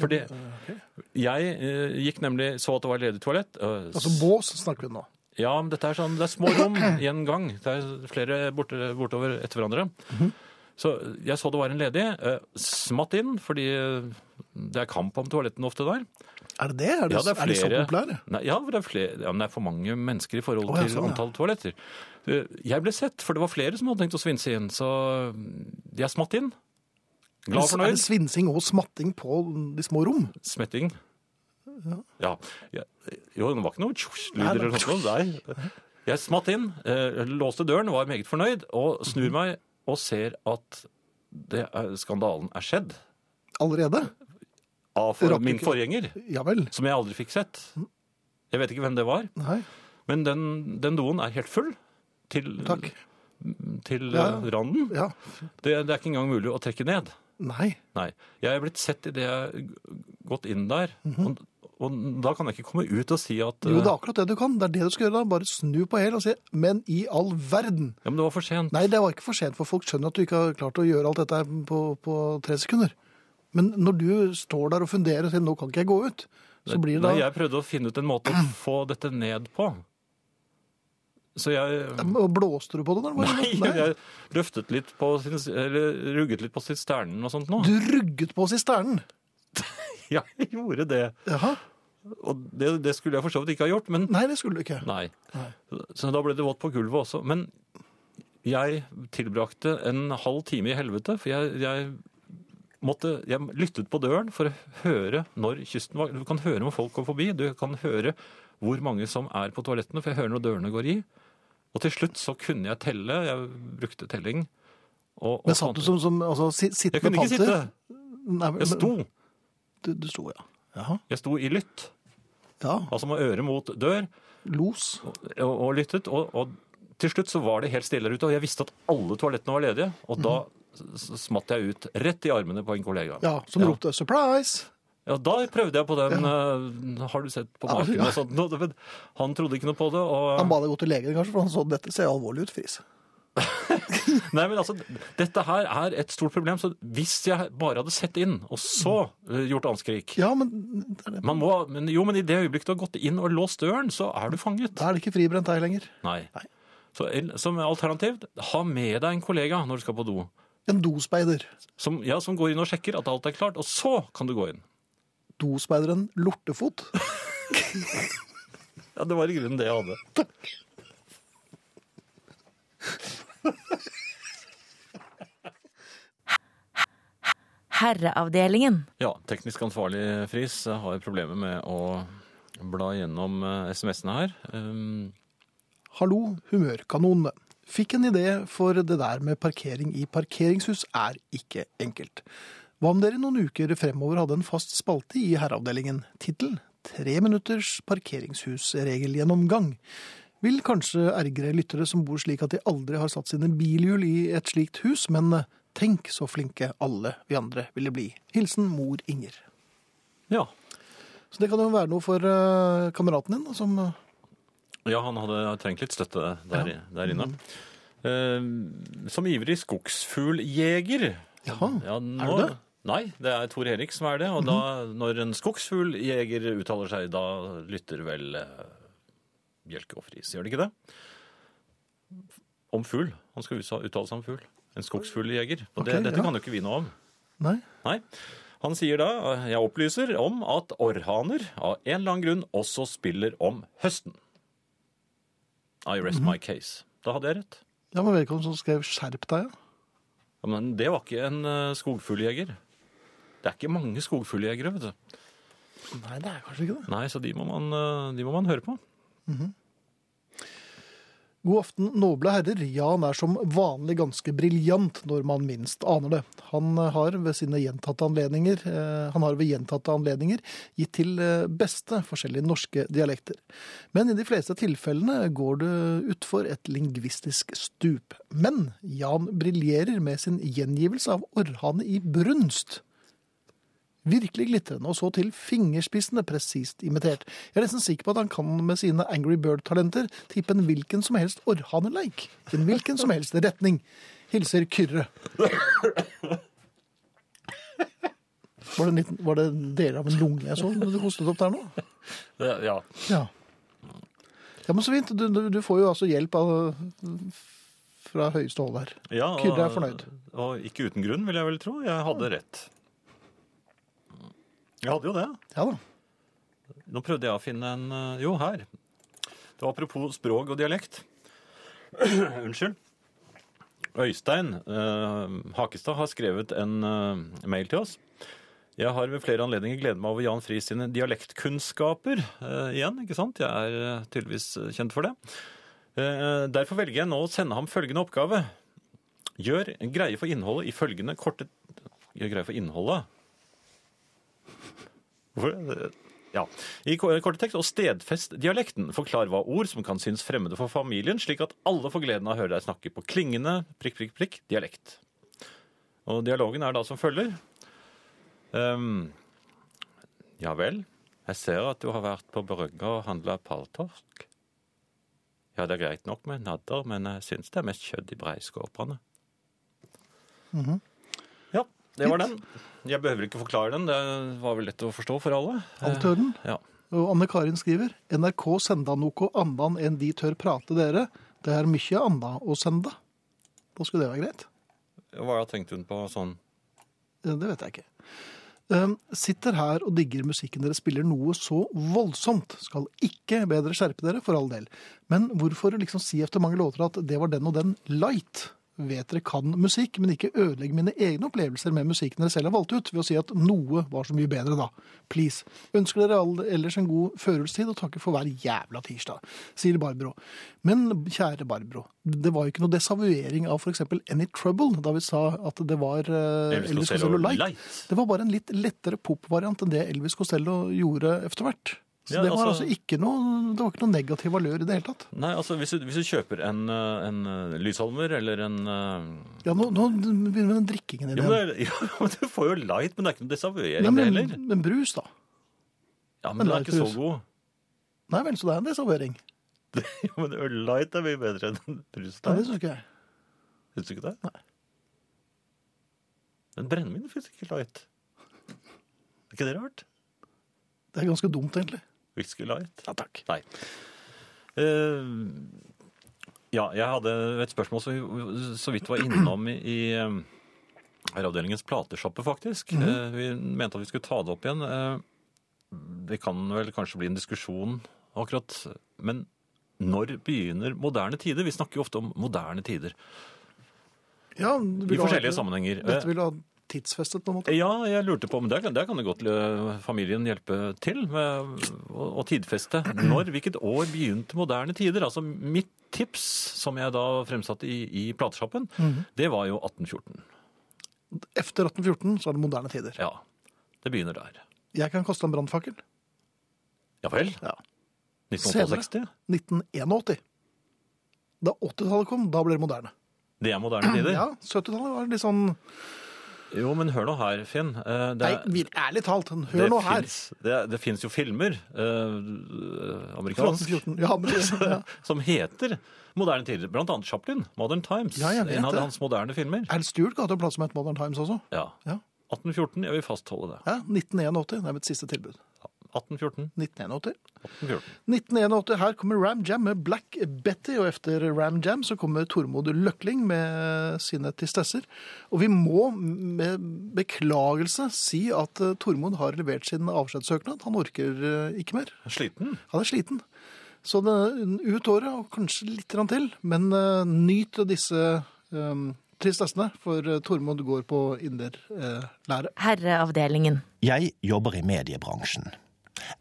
Fordi jeg eh, gikk nemlig så at det var ledig toalett. eh, Altså bås snakker vi nå. ja, men dette er sånn, det er små rom i en gang. Det er flere borte, bortover etter hverandre. Så jeg så det var en ledig. eh, Smatt inn, fordi eh, det er kamp om toalettene ofte der. Er det det? Er, det, Ja, det er er de så flere- populære? Nei, ja, det er, flere, ja, men det er for mange mennesker i forhold Å, ja, til sånn, ja. antall toaletter. Eh, Jeg ble sett, for det var flere som hadde tenkt å svinse inn, så jeg smatt inn. Glad og Er det svinsing og smatting på de små rom? Smetting. Ja. ja. Jo, det var ikke noe tjosj-lyder eller noe sånt. Nei. Jeg smatt inn, eh, låste døren, var meget fornøyd, og snur meg og ser at det skandalen er skjedd Allerede? av for, min forgjenger, Ja vel. som jeg aldri fikk sett. Jeg vet ikke hvem det var, Nei, men den, den doen er helt full til, takk. til Ja. randen. Ja. Det, det er ikke engang mulig å trekke ned. Nei. Nei. Jeg er blitt sett idet jeg har gått inn der, og, og da kan jeg ikke komme ut og si at. Jo, det eh, er akkurat det du kan. Det er det du skal gjøre da. Bare snu på hæl og si 'men i all verden'. Ja, men det var for sent. Nei, det var ikke for sent, for folk skjønner at du ikke har klart å gjøre alt dette på, på tre sekunder. Men når du står der og funderer og sier 'nå kan ikke jeg gå ut', så blir det Nei, da jeg prøvde å finne ut en måte å få dette ned på. Så jeg Blåste du på det? da? Nei, jeg løftet litt på sin, eller rugget litt på sisternen og sånt nå. Du rugget på sisternen. Ja, jeg gjorde det. Jaha. Og det, det skulle jeg for så vidt ikke ha gjort, men Nei, det skulle du ikke. nei. Nei. Så da ble det vått på gulvet også. Men jeg tilbrakte en halv time i helvete, for jeg, jeg måtte Jeg lyttet på døren for å høre når kysten var Du kan høre når folk går forbi. Du kan høre hvor mange som er på toalettene, for jeg hører når dørene går i. Og til slutt så kunne jeg telle. Jeg brukte telling. Og, og Men satt du som, som altså, panter? Jeg kunne ikke sitte. Nei, men- Jeg sto. Du, du sto, ja. Jaha. Jeg sto i lytt. Ja. Altså med øret mot dør. Los. og, og lyttet. Og, og til slutt så var det helt stille der ute, og jeg visste at alle toalettene var ledige. Og da s- smatt jeg ut rett i armene på en kollega. Ja, som ropte 'surprise'. Ja, da prøvde jeg på den eh, Har du sett på Ja, maken? og sånt? Men Han trodde ikke noe på det. Og, Han ba deg gå til legen, kanskje, for han så dette ser alvorlig ut, Friis. Nei, men altså, Dette her er et stort problem. Så hvis jeg bare hadde sett inn, og så eh, gjort anskrik Ja, men det er det. man må, men, Jo, men i det øyeblikket du har gått inn og låst døren, så er du fanget. Da er det ikke fribrent deg lenger. Nei. Nei. Så el- som alternativ, ha med deg en kollega når du skal på do. En dospeider. Som, ja, som går inn og sjekker at alt er klart, og så kan du gå inn. Dospeideren Lortefot. Ja, Det var i grunnen det jeg hadde. Takk. Herreavdelingen. Ja, teknisk ansvarlig Friis har problemer med å bla gjennom eh, SMS-ene her. Um, Hallo, humørkanonene. Fikk en idé, for det der med parkering i parkeringshus er ikke enkelt. Hva om dere noen uker fremover hadde en fast spalte i herreavdelingen? Tittel Tre minutters parkeringshusregelgjennomgang. vil kanskje ergre lyttere som bor slik at de aldri har satt sine bilhjul i et slikt hus, men eh, tenk så flinke alle vi andre ville bli. Hilsen mor Inger. Ja. Så det kan jo være noe for eh, kameraten din, som eh, ja, han hadde trengt litt støtte der, der inne. Eh, som ivrig skogsfugljeger Jaha, Ja, er du det? Mhm. Nei, det er Tor Erik som er det. Og da, når en skogsfugljeger uttaler seg, da lytter vel eh, Bjelke og Friis, gjør det ikke det? Om fugl. Han skal uttale seg om fugl. En skogsfugljeger. Og det, dette ja. kan jo ikke vi noe om. Nei? Nei. Han sier da, jeg opplyser om at orrhaner av en eller annen grunn også spiller om høsten. I rest Mhm. my case. Da hadde jeg rett. Ja, men hvem som skrev 'skjerp deg'? Ja? Ja, Men det var ikke en uh, skogfugljeger. Det er ikke mange skogfugljegere, vet du. Nei, det er kanskje ikke det. Nei, så de må man, eh, de må man høre på. God aften, noble herrer. Jan er som vanlig ganske briljant når man minst aner det. Han har ved sine gjentatte anledninger, eh, han har ved gjentatte anledninger gitt til eh, beste forskjellige norske dialekter. Men i de fleste tilfellene går det utfor et lingvistisk stup. Men Jan briljerer med sin gjengivelse av orrhane i brunst. Virkelig glitrende, og så til fingerspissene presist imitert. Jeg er nesten sikker på at han kan med sine Angry Bird-talenter tippe en hvilken som helst orrhaneleik. En hvilken som helst retning. Hilser Kyrre. Var det, en liten, var det deler av en lunge jeg så du hostet opp der nå? Ja. Ja. Ja, men så fint. Du, du, du får jo altså hjelp av, fra høyeste hold her. ja og, Kyrre er fornøyd. Og ikke uten grunn, vil jeg vel tro. Jeg hadde rett. Jeg hadde jo det. Ja da. Nå prøvde jeg å finne en eh, Jo, her. Det var apropos språk og dialekt. Unnskyld. Øystein eh, Hakestad har skrevet en eh, mail til oss. Jeg har ved flere anledninger gledet meg over Jan Friis sine dialektkunnskaper eh, igjen. ikke sant? Jeg er eh, tydeligvis eh, kjent for det. Eh, derfor velger jeg nå å sende ham følgende oppgave. Gjør greie for innholdet i følgende korte Gjør greie for innholdet? Hvorfor? Ja. I ko- korte tekst og stedfest dialekten. Forklar hva ord som kan synes fremmede for familien, slik at alle får gleden av å høre deg snakke på klingende prikk, prikk, prikk dialekt. Og dialogen er da som følger. Um, ja vel, jeg ser at du har vært på brygga og handla paltorsk. Ja, det er greit nok med nadder, men jeg syns det er mest kjøtt i breiskåpene. Ja, det var den. Jeg behøver ikke forklare den, det var vel lett å forstå for alle. Alt hører den. Ja. Og Anne Karin skriver NRK senda noe annan enn de tør prate dere. Det er mykje anna å sende. Da skulle det være greit? Hva tenkte hun på sånn Det vet jeg ikke. Um, sitter her og digger musikken dere spiller noe så voldsomt. Skal ikke bedre skjerpe dere, for all del. Men hvorfor liksom si etter mange låter at det var den og den light? Vet dere kan musikk, men ikke ødelegg mine egne opplevelser med musikken dere selv har valgt ut, ved å si at noe var så mye bedre da. Please. Ønsker dere alle ellers en god førjulstid, og takker for hver jævla tirsdag, sier Barbro. Men kjære Barbro, det var jo ikke noe desavuering av eksempel Any Trouble, da vi sa at det var uh, Elvis Costello Light. Light. Det var bare en litt lettere popvariant enn det Elvis Costello gjorde etter hvert. Så Ja, det var altså- altså ikke noe, det var ikke noe negativ valør i det hele tatt. Nei, altså hvis du, hvis du kjøper en, eh, en eh, lysholmer eller en eh, Ja, nå, nå begynner den drikkingen men, det er- ja, men Du får jo light, men det er ikke noe desavuering, Nei, men, heller. men brus, da? Ja, men den er ikke ikke så god. Nei vel, så det er en desavuering. Ja, men øl-light er mye bedre enn brus. Ja, det der. syns ikke jeg. Syns du ikke det? Nei. Men brennevin fins ikke light. Er ikke det rart? Det er ganske dumt, egentlig. Whisky light? Ja, takk. Nei. Uh, ja, jeg hadde et spørsmål som vi så vidt var innom i, i eh, Herreavdelingens plateshoppe, faktisk. uh, vi mente at vi skulle ta det opp igjen. Uh, det kan vel kanskje bli en diskusjon akkurat, men når begynner moderne tider? Vi snakker jo ofte om moderne tider Ja, I forskjellige ha- sammenhenger. Dette vil du ha tidsfestet, på en måte? Ja, jeg lurte på, men der der kan det godt eh, familien hjelpe til med å, å tidfeste. Når, hvilket år begynte moderne tider? Altså mitt tips, som jeg da fremsatte i, i plateshoppen, det var jo 1814. Efter 1814 så er det moderne tider. Ja, det begynner der. Jeg kan koste en brannfakkel. Ja vel? Ja. 1968? 1981. Da 80-tallet kom, da ble det moderne. Det er moderne tider. Ja, 70-tallet var litt sånn Jo, men hør nå her, Finn. Eh, Det, Nei, ærlig talt, hør det nå her. Finnes, det, det fins jo filmer, eh, amerikansk, 14. Ja, men, ja. som heter moderne tider. Blant annet Chaplin, Modern Times. Ja, en av hans moderne filmer. Al Stewart ga det plass som het Modern Times også. Ja. Ja. 1814, jeg vil fastholde det. Ja, 1981, det er mitt siste tilbud. 1814, 1981. 1814. 1981, her kommer Ram Jam med Black Betty, og efter Ram Jam så kommer Tormod Løkling med sine tristesser. Og vi må med beklagelse si at eh, Tormod har levert sin avskjedssøknad. Han orker eh, ikke mer. Sliten? Han er sliten. Så det, ut året, og kanskje litt til, men eh, nyt disse um, tristessene, for Tormod går på inderlære. Herreavdelingen. Jeg jobber i mediebransjen.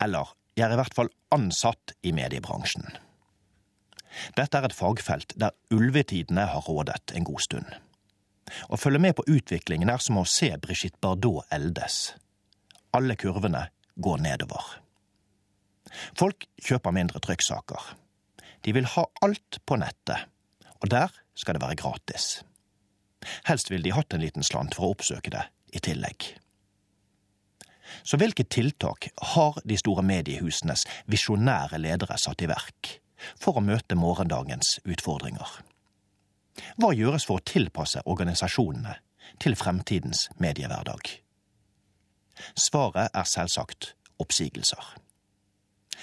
Eller, jeg er i hvert fall ansatt i mediebransjen. Dette er et fagfelt der ulvetidene har rådet en god stund. Å følge med på utviklingen er som å se Brigitte Bardot eldes. Alle kurvene går nedover. Folk kjøper mindre trykksaker. De vil ha alt på nettet, og der skal det være gratis. Helst ville de hatt en liten slant for å oppsøke det i tillegg. Så hvilke tiltak har de store mediehusenes visjonære ledere satt i verk for å møte morgendagens utfordringer? Hva gjøres for å tilpasse organisasjonene til fremtidens mediehverdag? Svaret er selvsagt oppsigelser.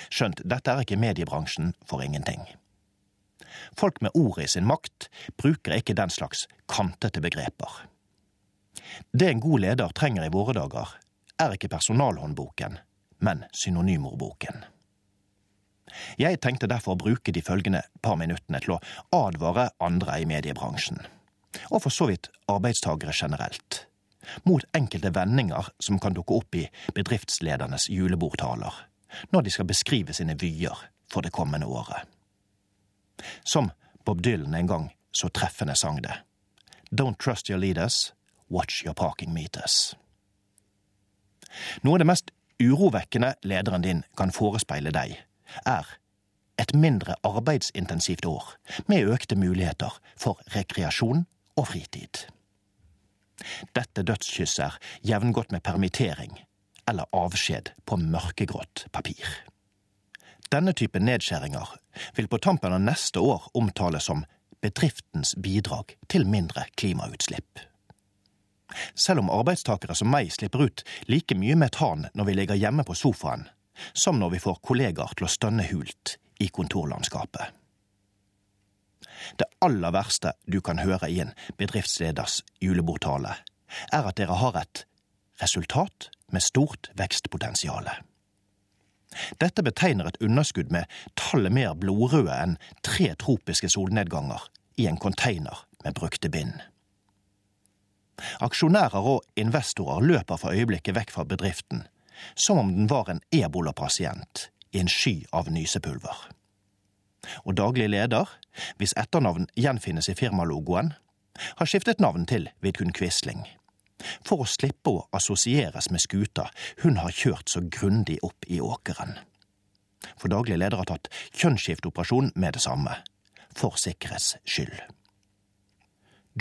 Skjønt dette er ikke mediebransjen for ingenting. Folk med ordet i sin makt bruker ikke den slags kantete begreper. Det en god leder trenger i våre dager, er ikke personalhåndboken, men synonymordboken. Jeg tenkte derfor å bruke de følgende par minuttene til å advare andre i mediebransjen, og for så vidt arbeidstagere generelt, mot enkelte vendinger som kan dukke opp i bedriftsledernes julebordtaler når de skal beskrive sine vyer for det kommende året. Som Bob Dylan en gang så treffende sang det. Don't trust your leaders, watch your parking meters. Noe av det mest urovekkende lederen din kan forespeile deg, er et mindre arbeidsintensivt år med økte muligheter for rekreasjon og fritid. Dette dødskysset er jevngodt med permittering eller avskjed på mørkegrått papir. Denne type nedskjæringer vil på tampen av neste år omtales som bedriftens bidrag til mindre klimautslipp. Selv om arbeidstakere som meg slipper ut like mye metan når vi ligger hjemme på sofaen, som når vi får kollegaer til å stønne hult i kontorlandskapet. Det aller verste du kan høre i en bedriftsleders julebordtale, er at dere har et resultat med stort vekstpotensial. Dette betegner et underskudd med tallet mer blodrøde enn tre tropiske solnedganger i en container med brukte bind. Aksjonærer og investorer løper for øyeblikket vekk fra bedriften, som om den var en ebolapasient i en sky av nysepulver. Og daglig leder, hvis etternavn gjenfinnes i firmalogoen, har skiftet navn til Vidkun Quisling, for å slippe å assosieres med skuta hun har kjørt så grundig opp i åkeren. For daglig leder har tatt kjønnsskifteoperasjon med det samme, for sikkerhets skyld.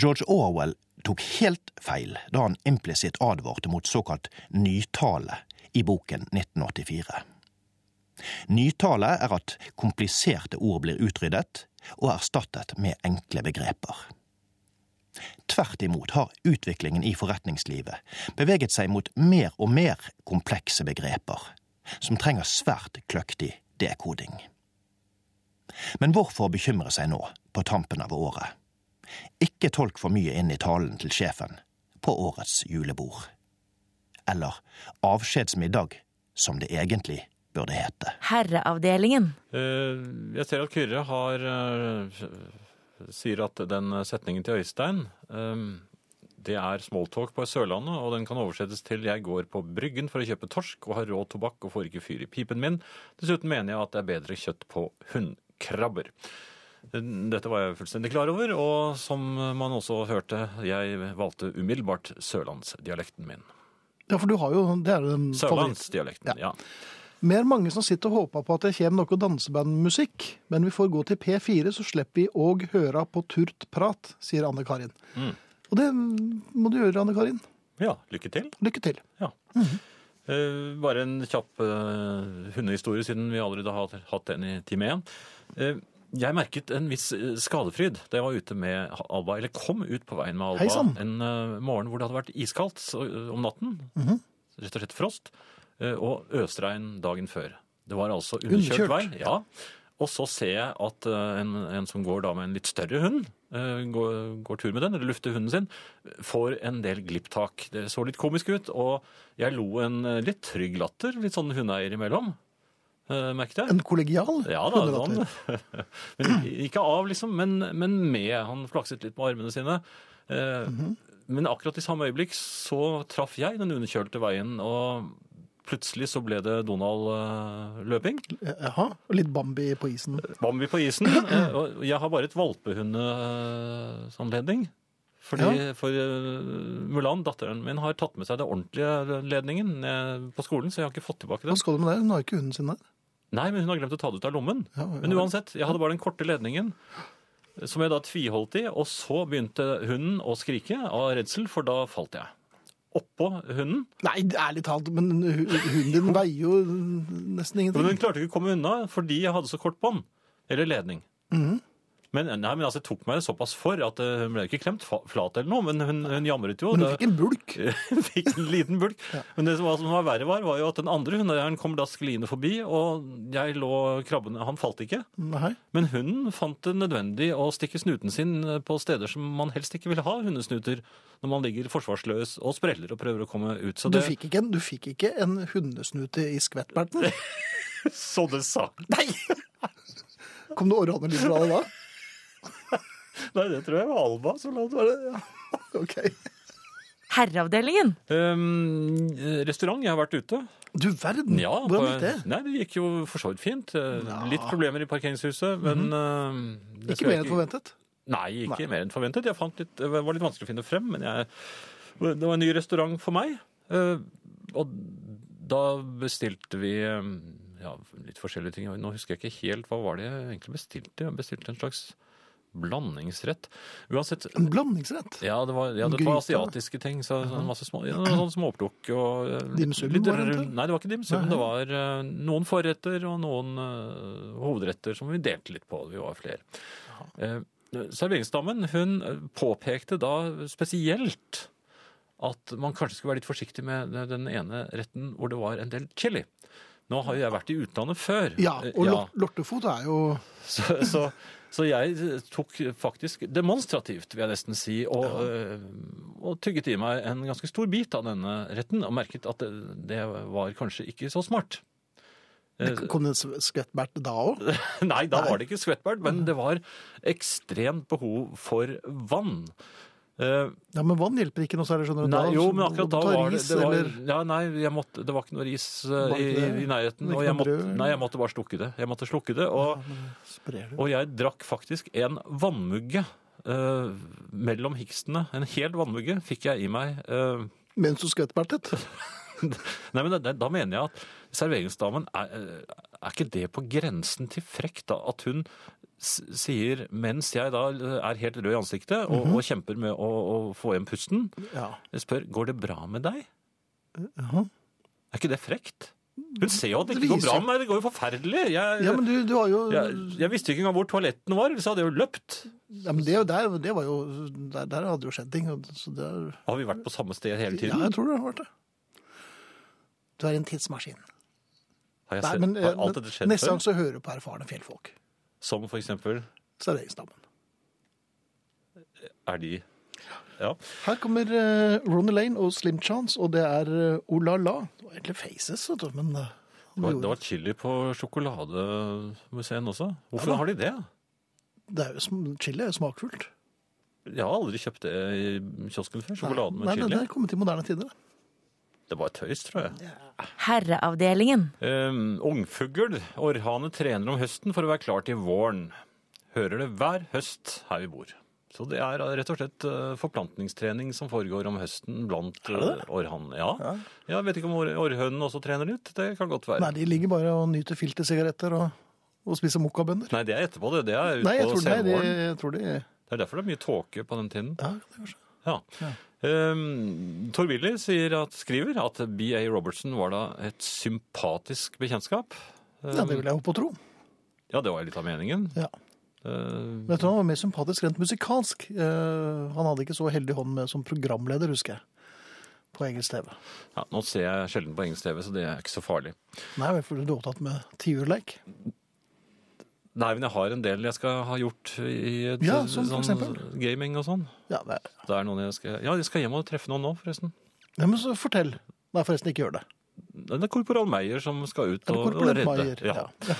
George Orwell tok helt feil da han implisitt advarte mot såkalt nytale i boken 1984. Nytale er at kompliserte ord blir utryddet og erstattet med enkle begreper. Tvert imot har utviklingen i forretningslivet beveget seg mot mer og mer komplekse begreper, som trenger svært kløktig dekoding. Men hvorfor bekymre seg nå, på tampen av året? Ikke tolk for mye inn i talen til sjefen på årets julebord. Eller avskjedsmiddag, som det egentlig burde hete. Herreavdelingen. Eh, Jeg ser at Kyrre har eh, sier at den setningen til Øystein eh, det er smalltalk på Sørlandet, og den kan oversettes til 'Jeg går på Bryggen for å kjøpe torsk og har rå tobakk og får ikke fyr i pipen min'. Dessuten mener jeg at det er bedre kjøtt på hunnkrabber. Dette var jeg fullstendig klar over, og som man også hørte, jeg valgte umiddelbart sørlandsdialekten min. Ja, for du har jo Det er den. Sørlandsdialekten, ja. ja. Mer mange som sitter og håper på at det kommer noe dansebandmusikk, men vi får gå til P4, så slipper vi òg høre på turt prat, sier Anne Karin. Mm. Og det må du gjøre, Anne Karin. Ja, lykke til. Lykke til. Ja. Eh, bare en kjapp eh, hundehistorie, siden vi allerede har hatt den i time én. Eh, jeg merket en viss eh, skadefryd da jeg var ute med Alba, eller kom ut på veien med Alba Heisan. en eh, morgen hvor det hadde vært iskaldt så, eh, om natten. Mhm. Rett og slett frost. og øsregn dagen før. Det var altså underkjørt, Underkjørt? vei. Ja. Og så ser jeg at en, en som går da med en litt større hund, går, går tur med den, eller lufter hunden sin, får en del glipptak. Det så litt komisk ut, og jeg lo en litt trygg latter, litt sånn hundeeier imellom. Eh, merket jeg. En kollegial Ja da, han, sånn. men ikke av, liksom, men, men med. Han flakset litt med armene sine. Eh, -hmm. Men akkurat i samme øyeblikk så traff jeg den underkjølte veien, og plutselig så ble det Donald-løping. Jaha, og litt Bambi på isen. Bambi på isen. eh, jeg har bare et valpehundeanledning. Fordi For eh, Mulan, datteren min, har tatt med seg den ordentlige ledningen på skolen, så jeg har ikke fått tilbake den. Hva skal du med det? Hun har ikke hunden sin der. Nei, men hun har glemt å ta det ut av lommen. Ja, ja. Men uansett, jeg hadde bare den korte ledningen, som jeg da tviholdt i, og så begynte hunden å skrike av redsel, for da falt jeg. Oppå hunden. Nei, ærlig talt, men hunden din veier jo nesten ingenting. Men hun klarte ikke å komme unna fordi jeg hadde så kort bånd. Eller ledning. Mhm. Men, nei, men altså, det tok meg såpass for at eh, hun ble ikke klemt flat eller noe, men hun, hun jamret jo. Men hun fikk en bulk. Hun fikk en liten bulk. Men det som var, som var verre var, var jo at den andre hundeeieren kom da skliende forbi, og jeg lå krabbende Han falt ikke. Nei. Men hunden fant det nødvendig å stikke snuten sin på steder som man helst ikke vil ha hundesnuter, når man ligger forsvarsløs og spreller og prøver å komme ut. Så Du fikk, ikke en, du fikk ikke en hundesnute i skvettberten? så det sa Nei! Kom det orrane fra deg da? Nei, det tror jeg var Alba som. Var det? Ja. Ok. Herreavdelingen. Um, restaurant, jeg har vært ute. Du verden, Ja, hvordan gikk det? Nei, det gikk jo for så vidt fint. Ja. Litt problemer i parkeringshuset, men uh, Ikke mer enn forventet? Nei, ikke Nei. mer enn forventet. Jeg fant litt, det var litt vanskelig å finne frem, men jeg, det var en ny restaurant for meg. Uh, Og da bestilte vi eh, ja, litt forskjellige ting. Nå husker jeg ikke helt hva var det jeg egentlig bestilte. Jeg bestilte en slags blandingsrett. Uansett, En blandingsrett? ja, det var, ja, det var asiatiske ting. Så, masse små, ja, sånn småplukk og Dimsum? Litt var det? Nei, det var ikke dimsum. Det var uh, noen forretter og noen uh, hovedretter som vi delte litt på. Vi var flere. Uh, serveringsdamen hun eh, påpekte da spesielt at man kanskje skulle være litt forsiktig med den ene retten hvor det var en del chili. Nå har jo jeg vært i utlandet før. Ja, Eh, og ja. lortefot er jo så, så, så jeg tok faktisk demonstrativt, vil jeg nesten si, og, ja. og tygget i meg en ganske stor bit av denne retten, og merket at det, det var kanskje ikke så smart. Det Kom det en skvettbert da òg? Nei, da var det ikke skvettbert, men det var ekstremt behov for vann. Eh, Ja, men vann hjelper ikke noe særlig, skjønner du. Nei, Da jo, men akkurat da var det, det var, ja, nei, jeg måtte, det var ikke noe ris eh, i, i nærheten, og jeg måtte, nei, jeg måtte bare slukke det. Jeg måtte slukke det, og, ja, og jeg drakk faktisk en vannmugge uh, mellom hikstene. En hel vannmugge fikk jeg i meg. Mens du skvettbertet? nei, men da, da mener jeg at serveringsdamen er, eh, er ikke det på grensen til frekt, da? At hun sier, mens jeg da er helt rød i ansiktet og, Mhm. og kjemper med å, å få igjen pusten, Ja. jeg spør, går det bra med deg? Jaha. Er ikke det frekt? Hun ser jo at det ikke går bra med meg. Det går jo forferdelig. Jeg, ja, men du, du har jo jeg, jeg visste ikke engang hvor toaletten var, så hadde jeg jo løpt. ja, men det, der, det var jo Der, der hadde jo skjedd ting. og- Så det er, Har vi vært på samme sted hele tiden? ja, jeg tror det har vært det. Du er en tidsmaskin. Har, Nei, men, har eh, alt dette skjedd neste gang så hører du på erfarne fjellfolk. Som for eksempel Serveringsdamen. Er de Ja. Her kommer uh, Ronny Lane og Slim Chance, og det er uh, Oh La La. Det var egentlig Faces, vet du, men uh, Det var, det var chili på sjokolademuseet også. Hvorfor Ja har de det? det er jo chili er jo smakfullt. Jeg har aldri kjøpt det i kiosken før. sjokoladen med Nei, chili. det er kommet i moderne tider. Det var tøys, tror jeg. Herreavdelingen. Um, ungfugl. Orrhane trener om høsten for å være klar til våren. Hører det hver høst her vi bor. Så det er rett og slett eh, forplantningstrening som foregår om høsten blant eh, Ja. Ja. Jeg vet ikke om or- orrhønen også trener litt. Det kan godt være. Nei, de ligger bare og nyter filtersigaretter og, og spiser mokkabønner. Nei, det er etterpå, det. Det er Nei, jeg utpå tror, nei, senvåren. jeg tror de Det er derfor det er mye tåke på den tiden. Ja, det er kanskje. Ja. Um, Tor Willy skriver at B.A. Robertson var da et sympatisk bekjentskap. Ja, det vil jeg håpe og tro. Ja, det var litt av meningen. Ja. Uh, Men jeg tror han var mer sympatisk rent musikalsk. Uh, han hadde ikke så heldig hånd med som programleder, husker jeg. På engelsk TV. ja, nå ser jeg sjelden på engelsk TV, så det er ikke så farlig. Nei, for du er opptatt med tiurleik. Nei, men jeg har en del jeg skal ha gjort i et, Ja, sånn, sånn gaming og sånn. Ja, det er. Det er noen jeg skal Ja, jeg skal hjem og treffe noen nå, forresten. ja, men så fortell. Nei, forresten, ikke gjør det. Det er korporal Meyer som skal ut og, og redde. Meier, Ja. Ja.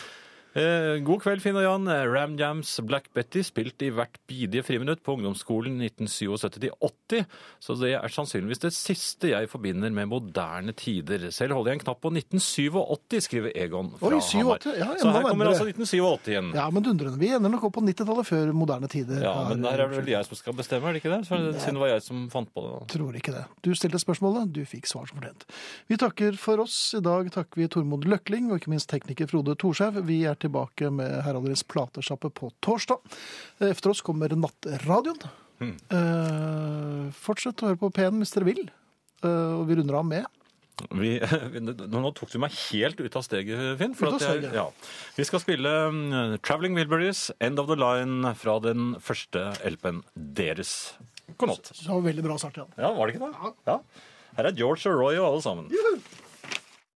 Eh, god kveld, Finn og Jan. Ram Jams Black Betty spilte i hvert bidige friminutt på ungdomsskolen 1977-80, så det er sannsynligvis det siste jeg forbinder med moderne tider. Selv holder jeg en knapp på 1987, skriver Egon fra Oi, 87, Hamar. ja, så her kommer altså 1987 igjen. Ja, men dundrende. Vi ender nok opp på 90-tallet før moderne tider. Ja, men der er det vel jeg som skal bestemme, er det ikke det? For Siden det var jeg som fant på det. Tror ikke det. Du stilte spørsmålet, du fikk svar som fortjent. Vi takker for oss. I dag takker vi Tormod Løkling og ikke minst tekniker Frode Thorshaug. Vi er tilbake med Heraldris platesjappe på torsdag. Efter oss kommer Nattradioen. Mm. Eh, fortsett å høre på P1 hvis dere vil. Eh, og vi runder av med Vi, nå, tok du meg helt ut av steget, Finn. For at jeg, ja. Vi skal spille um, Traveling Wilburys, End of the Line, fra den første LP-en deres. God natt. Så veldig bra start igjen. Ja, var det ikke det? Ja. Her er George og Roy og alle sammen. Juhu!